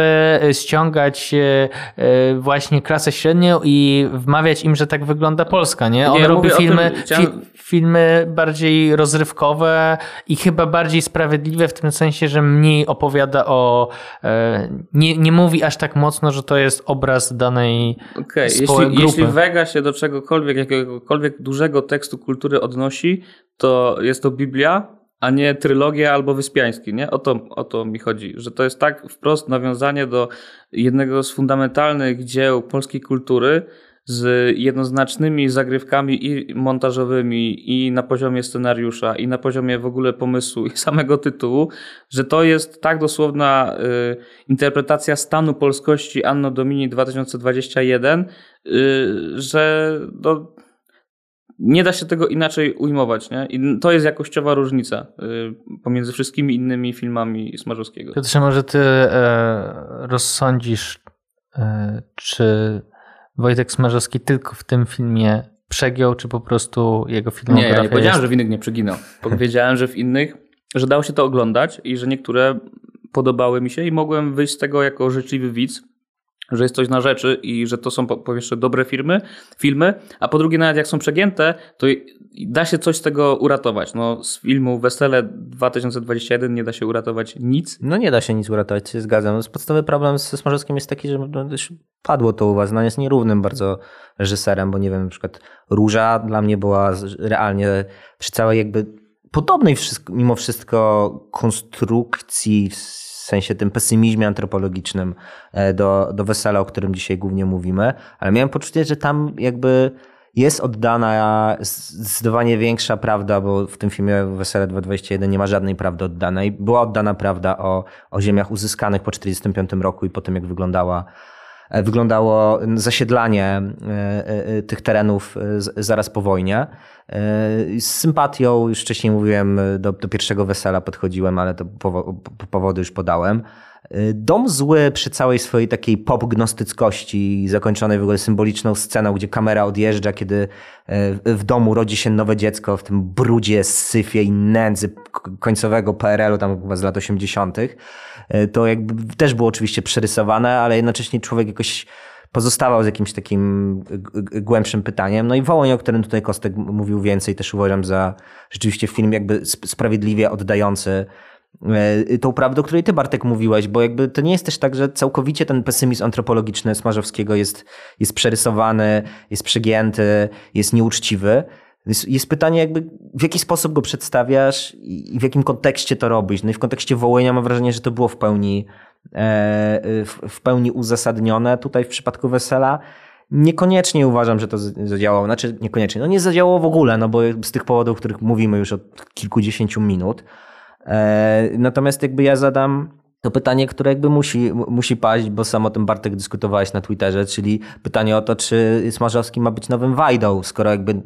S1: ściągać y, y, właśnie klasę średnią i wmawiać im, że tak wygląda Polska, nie? On nie, robi filmy, tym, chciałem... fi, filmy bardziej rozrywkowe i chyba bardziej sprawiedliwe w tym sensie, że mniej opowiada o. E, nie, nie mówi aż tak mocno, że to jest obraz danej okay. jeśli, grupy.
S2: Jeśli Vega się do czegokolwiek, jakiegokolwiek dużego tekstu kultury odnosi, to jest to Biblia, a nie trylogia albo Wyspiański, nie? O to, o to mi chodzi, że to jest tak wprost nawiązanie do jednego z fundamentalnych dzieł polskiej kultury, z jednoznacznymi zagrywkami i montażowymi, i na poziomie scenariusza, i na poziomie w ogóle pomysłu i samego tytułu, że to jest tak dosłowna y, interpretacja stanu polskości Anno Domini 2021, y, że do, nie da się tego inaczej ujmować. Nie? I to jest jakościowa różnica y, pomiędzy wszystkimi innymi filmami Smarzowskiego.
S1: Piotrze, może ty e, rozsądzisz, e, czy Wojtek Smarzowski tylko w tym filmie przegiął, czy po prostu jego filmografia
S2: Nie, ja nie powiedziałem,
S1: jest...
S2: że w innych nie przeginął. Powiedziałem, że w innych, że dało się to oglądać i że niektóre podobały mi się i mogłem wyjść z tego jako życzliwy widz, że jest coś na rzeczy i że to są po, pierwsze dobre firmy, filmy, a po drugie nawet jak są przegięte, to da się coś z tego uratować. No, z filmu Wesele 2021 nie da się uratować nic.
S3: No nie da się nic uratować, się zgadzam. Podstawowy problem ze Smarzowskim jest taki, że no, padło to u was, no jest nierównym bardzo reżyserem, bo nie wiem, na przykład Róża dla mnie była realnie przy całej jakby podobnej mimo wszystko konstrukcji sensie tym pesymizmie antropologicznym e, do, do wesela, o którym dzisiaj głównie mówimy, ale miałem poczucie, że tam jakby jest oddana zdecydowanie większa prawda, bo w tym filmie Wesele 221 nie ma żadnej prawdy oddanej. Była oddana prawda o, o ziemiach uzyskanych po 1945 roku i po tym, jak wyglądała wyglądało zasiedlanie e, tych terenów zaraz po wojnie. Z sympatią, już wcześniej mówiłem, do, do pierwszego wesela podchodziłem, ale to powody już podałem. Dom zły przy całej swojej takiej pop-gnostyckości, zakończonej w ogóle symboliczną sceną, gdzie kamera odjeżdża, kiedy e, w domu rodzi się nowe dziecko w tym brudzie, syfie i nędzy końcowego PRL-u, tam chyba z lat 80., e, to jakby też było oczywiście przerysowane, ale jednocześnie człowiek jakoś pozostawał z jakimś takim głębszym pytaniem. No i Wołoń, o którym tutaj Kostek mówił więcej, też uważam za rzeczywiście film jakby sprawiedliwie oddający e, tą prawdę, o której ty Bartek mówiłeś, bo jakby to nie jest też tak, że całkowicie ten pesymizm antropologiczny Smarzowskiego jest, jest przerysowany, jest przegięty, jest nieuczciwy. Jest, pytanie jakby, w jaki sposób go przedstawiasz i, w jakim kontekście to robisz. No i w kontekście Wołynia mam wrażenie, że to było w pełni, e, w, pełni uzasadnione tutaj w przypadku Wesela. Niekoniecznie uważam, że to zadziałało. Znaczy, niekoniecznie. No nie zadziałało w ogóle, no bo z tych powodów, o których mówimy już od kilkudziesięciu minut. E, natomiast jakby ja zadam to pytanie, które jakby musi, musi paść, bo sam o tym Bartek dyskutowałeś na Twitterze, czyli pytanie o to, czy Smarzowski ma być nowym Wajdą, skoro jakby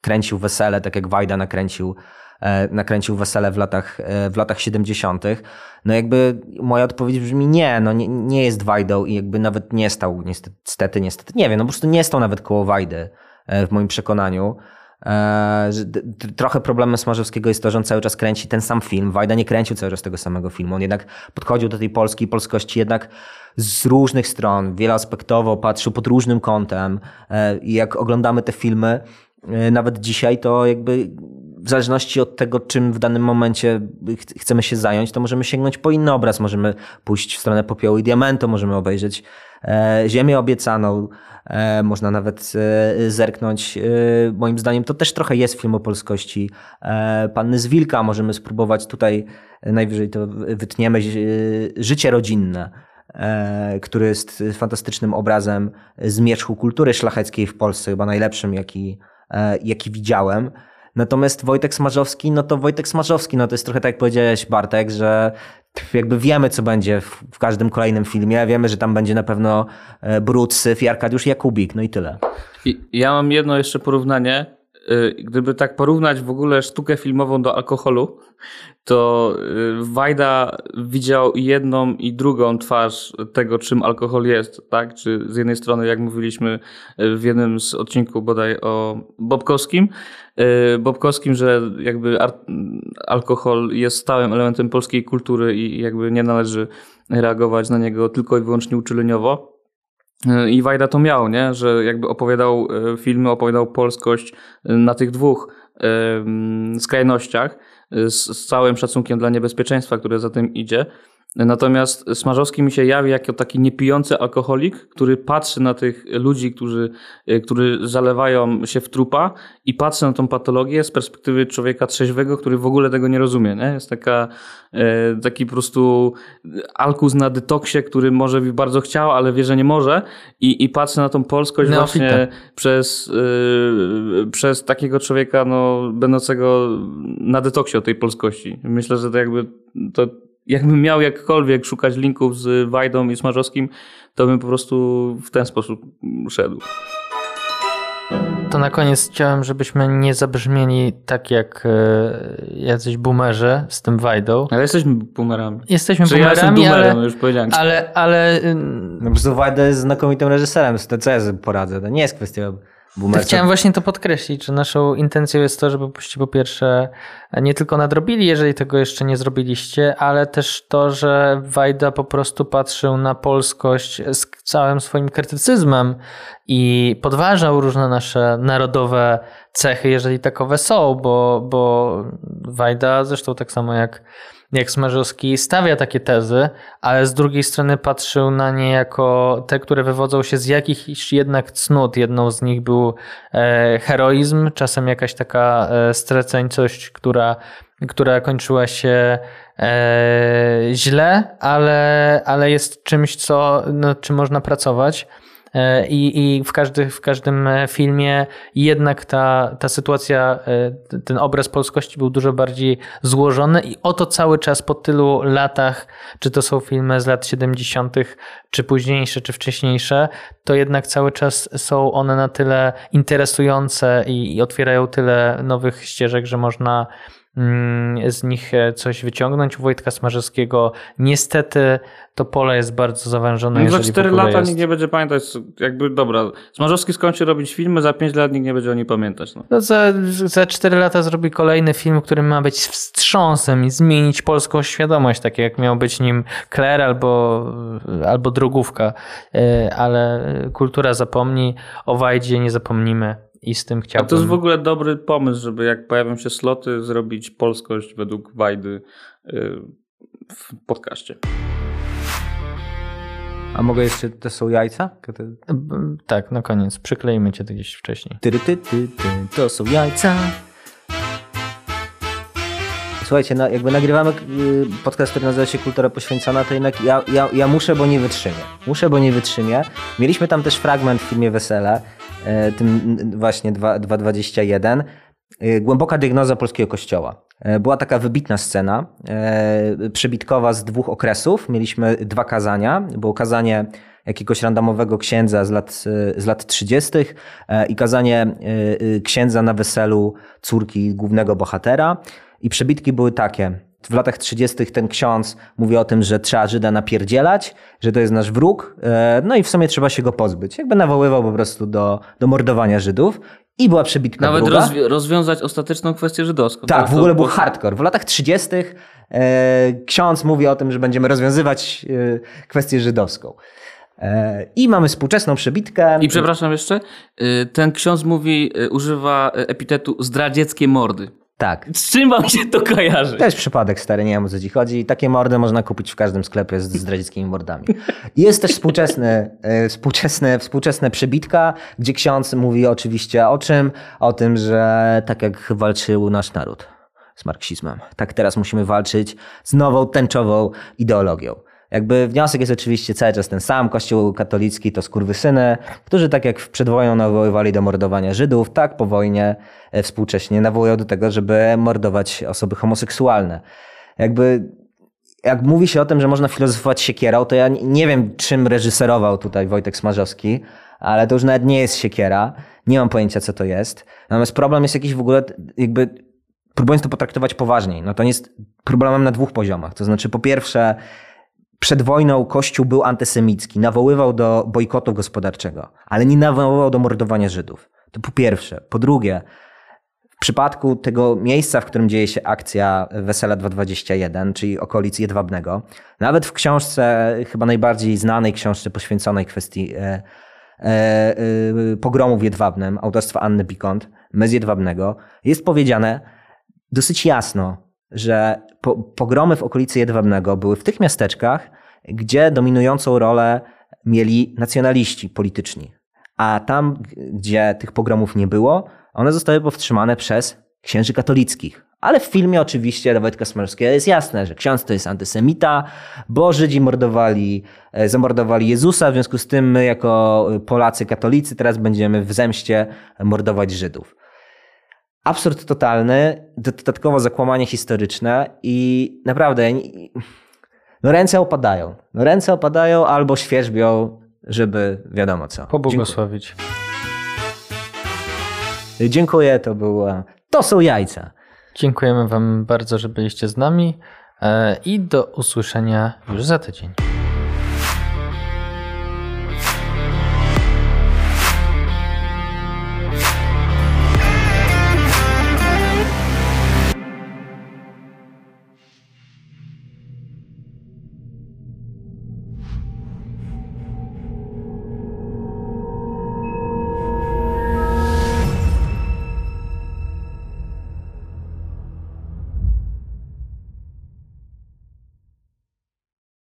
S3: nakręcił wesele, tak jak Wajda nakręcił, e, nakręcił wesele w latach, e, w latach 70. No jakby moja odpowiedź brzmi nie, no nie, nie jest Wajdą i jakby nawet nie stał, niestety, niestety, nie wiem, no po prostu nie stał nawet koło Wajdy e, w moim przekonaniu. Trochę problemem Smarzowskiego jest to, że on cały czas kręci ten sam film. Wajda nie kręcił cały czas tego samego filmu. On jednak podchodził do tej polskiej polskości jednak z różnych stron, wieloaspektowo, patrzył pod różnym kątem. I jak oglądamy te filmy, nawet dzisiaj, to jakby w zależności od tego, czym w danym momencie chcemy się zająć, to możemy sięgnąć po inny obraz. Możemy pójść w stronę popiołu i diamentu, możemy obejrzeć Ziemię obiecaną, E, można nawet e, zerknąć. E, moim zdaniem to też trochę jest film o polskości Panny z Wilka. Możemy spróbować tutaj, najwyżej to wytniemy, życie rodzinne który jest fantastycznym obrazem zmierzchu kultury szlacheckiej w Polsce, chyba najlepszym, jaki, jaki widziałem. Natomiast Wojtek Smarzowski, no to Wojtek Smarzowski, no to jest trochę tak jak powiedziałeś Bartek, że jakby wiemy, co będzie w, w, każdym kolejnym filmie. Wiemy, że tam będzie na pewno e, Brud, Syf i Arkadiusz Jakubik, no i tyle.
S2: I ja mam jedno jeszcze porównanie. Y, gdyby tak porównać w ogóle sztukę filmową do alkoholu, to y, Wajda widział jedną i drugą twarz tego, czym alkohol jest. Tak? Czy z jednej strony, jak mówiliśmy y, w jednym z odcinków bodaj o Bobkowskim, Bobkowskim, że jakby alkohol jest stałym elementem polskiej kultury i jakby nie należy reagować na niego tylko i wyłącznie uczuleniowo. I Wajda to miał, nie? że jakby opowiadał e, filmy, opowiadał polskość e, na tych dwóch skrajnościach z, z całym szacunkiem dla niebezpieczeństwa, które za tym idzie. Natomiast Smarzowski mi się jawi jako taki niepijący alkoholik, który patrzy na tych ludzi, którzy, e, którzy zalewają się w trupa i patrzy na tą patologię z perspektywy człowieka trzeźwego, który w ogóle tego nie rozumie. Nie? Jest taka, e, taki po prostu alkus na detoksie, który może by bardzo chciał, ale wie, że nie może i, i patrzy na tą polskość Neofita. właśnie przez, yy, przez takiego człowieka no, będącego na detoksie o tej polskości. Myślę, że to jakby to jakbym miał jakkolwiek szukać linków z Wajdą i Smarzowskim, to bym po prostu w ten sposób szedł.
S1: To na koniec chciałem, żebyśmy nie zabrzmieli tak jak e, jacyś boomerzy z tym Wajdą.
S2: Ale jesteśmy boomerami.
S1: Jesteśmy
S2: Czy
S1: boomerami,
S2: ja
S1: ale,
S2: już powiedziałem.
S1: ale, ale...
S3: No po prostu Wajda jest znakomitym reżyserem, to co ja poradzę, to nie jest kwestia
S1: Chciałem właśnie to podkreślić, że naszą intencją jest to, żebyście po pierwsze nie tylko nadrobili, jeżeli tego jeszcze nie zrobiliście, ale też to, że Wajda po prostu patrzył na polskość z całym swoim krytycyzmem i podważał różne nasze narodowe cechy, jeżeli takowe są, bo, bo Wajda zresztą tak samo jak jak Smarzowski stawia takie tezy, ale z drugiej strony patrzył na nie jako te, które wywodzą się z jakichś jednak cnót. Jedną z nich był e, heroizm, czasem jakaś taka e, straceńcość, która, która kończyła się e, źle, ale, ale jest czymś, co, nad czym można pracować. E, I, i w, każdy, w każdym e, filmie jednak ta, ta sytuacja, e, ten obraz polskości był dużo bardziej złożony i oto cały czas po tylu latach, czy to są filmy z lat 70., czy późniejsze, czy wcześniejsze, to jednak cały czas są one na tyle interesujące i, i otwierają tyle nowych ścieżek, że można z nich e, coś wyciągnąć. U Wojtka Smarzowskiego niestety to pole jest bardzo zawężone.
S2: No za 4 lata jest... nikt nie będzie pamiętać, jakby dobra, Smarzowski skończy robić filmy, za 5 lat nikt nie będzie o nim pamiętać. No.
S1: no za, za 4 lata zrobi kolejny film, który ma być wstrząsem i zmienić polską świadomość, takie jak miał być nim Claire albo, albo Drogówka, e, ale kultura zapomni, o Wajdzie nie zapomnimy i z tym chciałbym...
S2: A to jest w ogóle dobry pomysł, żeby jak pojawią się sloty, zrobić polskość według Wajdy y, w podcaście.
S3: A mogę jeszcze, to są jajca?
S1: Tak, na koniec. Przykleimy cię gdzieś wcześniej.
S3: Ty, ty, ty, ty, to są jajca. Słuchajcie, no, jakby nagrywamy y, podcast, który nazywa się Kultura Poświęcona, to jednak ja, ja, ja muszę, bo nie wytrzymię. Muszę, bo nie wytrzymię. Mieliśmy tam też fragment w filmie Wesele, tym n- właśnie 2 2.21. E, Głęboka diagnoza polskiego kościoła. E, Była taka wybitna scena, e, przebitkowa z dwóch okresów. Mieliśmy dwa kazania. Było kazanie jakiegoś randomowego księdza z lat, e, z lat 30. e, i kazanie e, e, księdza na weselu córki głównego bohatera. I przebitki były takie. W latach 30. ten ksiądz mówi o tym, że trzeba Żyda napierdzielać, że to jest nasz wróg, e, no i w sumie trzeba się go pozbyć. Jakby nawoływał po prostu do, do mordowania Żydów. I była przebitka
S2: Nawet
S3: druga.
S2: rozwi- rozwiązać ostateczną kwestię żydowską.
S3: Tak, w
S2: To-
S3: ogóle
S2: to-
S3: był hardcore. W latach 30. E, ksiądz mówi o tym, że będziemy rozwiązywać e, kwestię żydowską. E, I mamy współczesną przebitkę.
S2: I przepraszam jeszcze, ten ksiądz mówi, używa epitetu zdradzieckie mordy.
S3: Tak.
S2: Z czym wam się to kojarzy?
S3: To jest przypadek stary, nie wiem o co ci chodzi. Takie mordy można kupić w każdym sklepie z zdradzieckimi mordami. Jest też współczesny, e, współczesne, współczesne przebitka, gdzie ksiądz mówi oczywiście o czym? O tym, że tak jak walczył nasz naród z marksizmem, tak teraz musimy walczyć z nową tęczową ideologią. Jakby wniosek jest oczywiście cały czas ten sam. Kościół katolicki to skurwysyny, którzy tak jak przed wojną nawoływali do mordowania Żydów, tak po wojnie e, współcześnie nawołują do tego, żeby mordować osoby homoseksualne. Jakby jak mówi się o tym, że można filozofować siekierą, to ja nie- wiem, czym reżyserował tutaj Wojtek Smarzowski, ale to już nawet nie jest siekiera. Nie mam pojęcia, co to jest. Natomiast problem jest jakiś w ogóle, jakby próbując to potraktować poważniej, no to jest problemem na dwóch poziomach. To znaczy, po pierwsze, przed wojną Kościół był antysemicki, nawoływał do bojkotu gospodarczego, ale nie nawoływał do mordowania Żydów. To po pierwsze. Po drugie, w przypadku tego miejsca, w którym dzieje się akcja Wesela 221, czyli okolic Jedwabnego, nawet w książce, chyba najbardziej znanej książce poświęconej kwestii e, e, e, pogromu w Jedwabnem, autorstwa Anny Pikont, My z Jedwabnego, jest powiedziane dosyć jasno, że po, pogromy w okolicy Jedwabnego były w tych miasteczkach, gdzie dominującą rolę mieli nacjonaliści polityczni. A tam, gdzie tych pogromów nie było, one zostały powstrzymane przez księży katolickich. Ale w filmie oczywiście Wojtka Smarzowskiego jest jasne, że ksiądz to jest antysemita, bo Żydzi mordowali, e, zamordowali Jezusa, w związku z tym my jako e, Polacy katolicy teraz będziemy w zemście mordować Żydów. Absurd totalny, dodatkowo zakłamanie historyczne i naprawdę no ręce opadają. No ręce opadają albo świerzbią, żeby wiadomo co.
S1: Pobłogosławić.
S3: Dziękuję, Dziękuję to było... To są jajca.
S1: Dziękujemy Wam bardzo, że byliście z nami e, i do usłyszenia już za tydzień.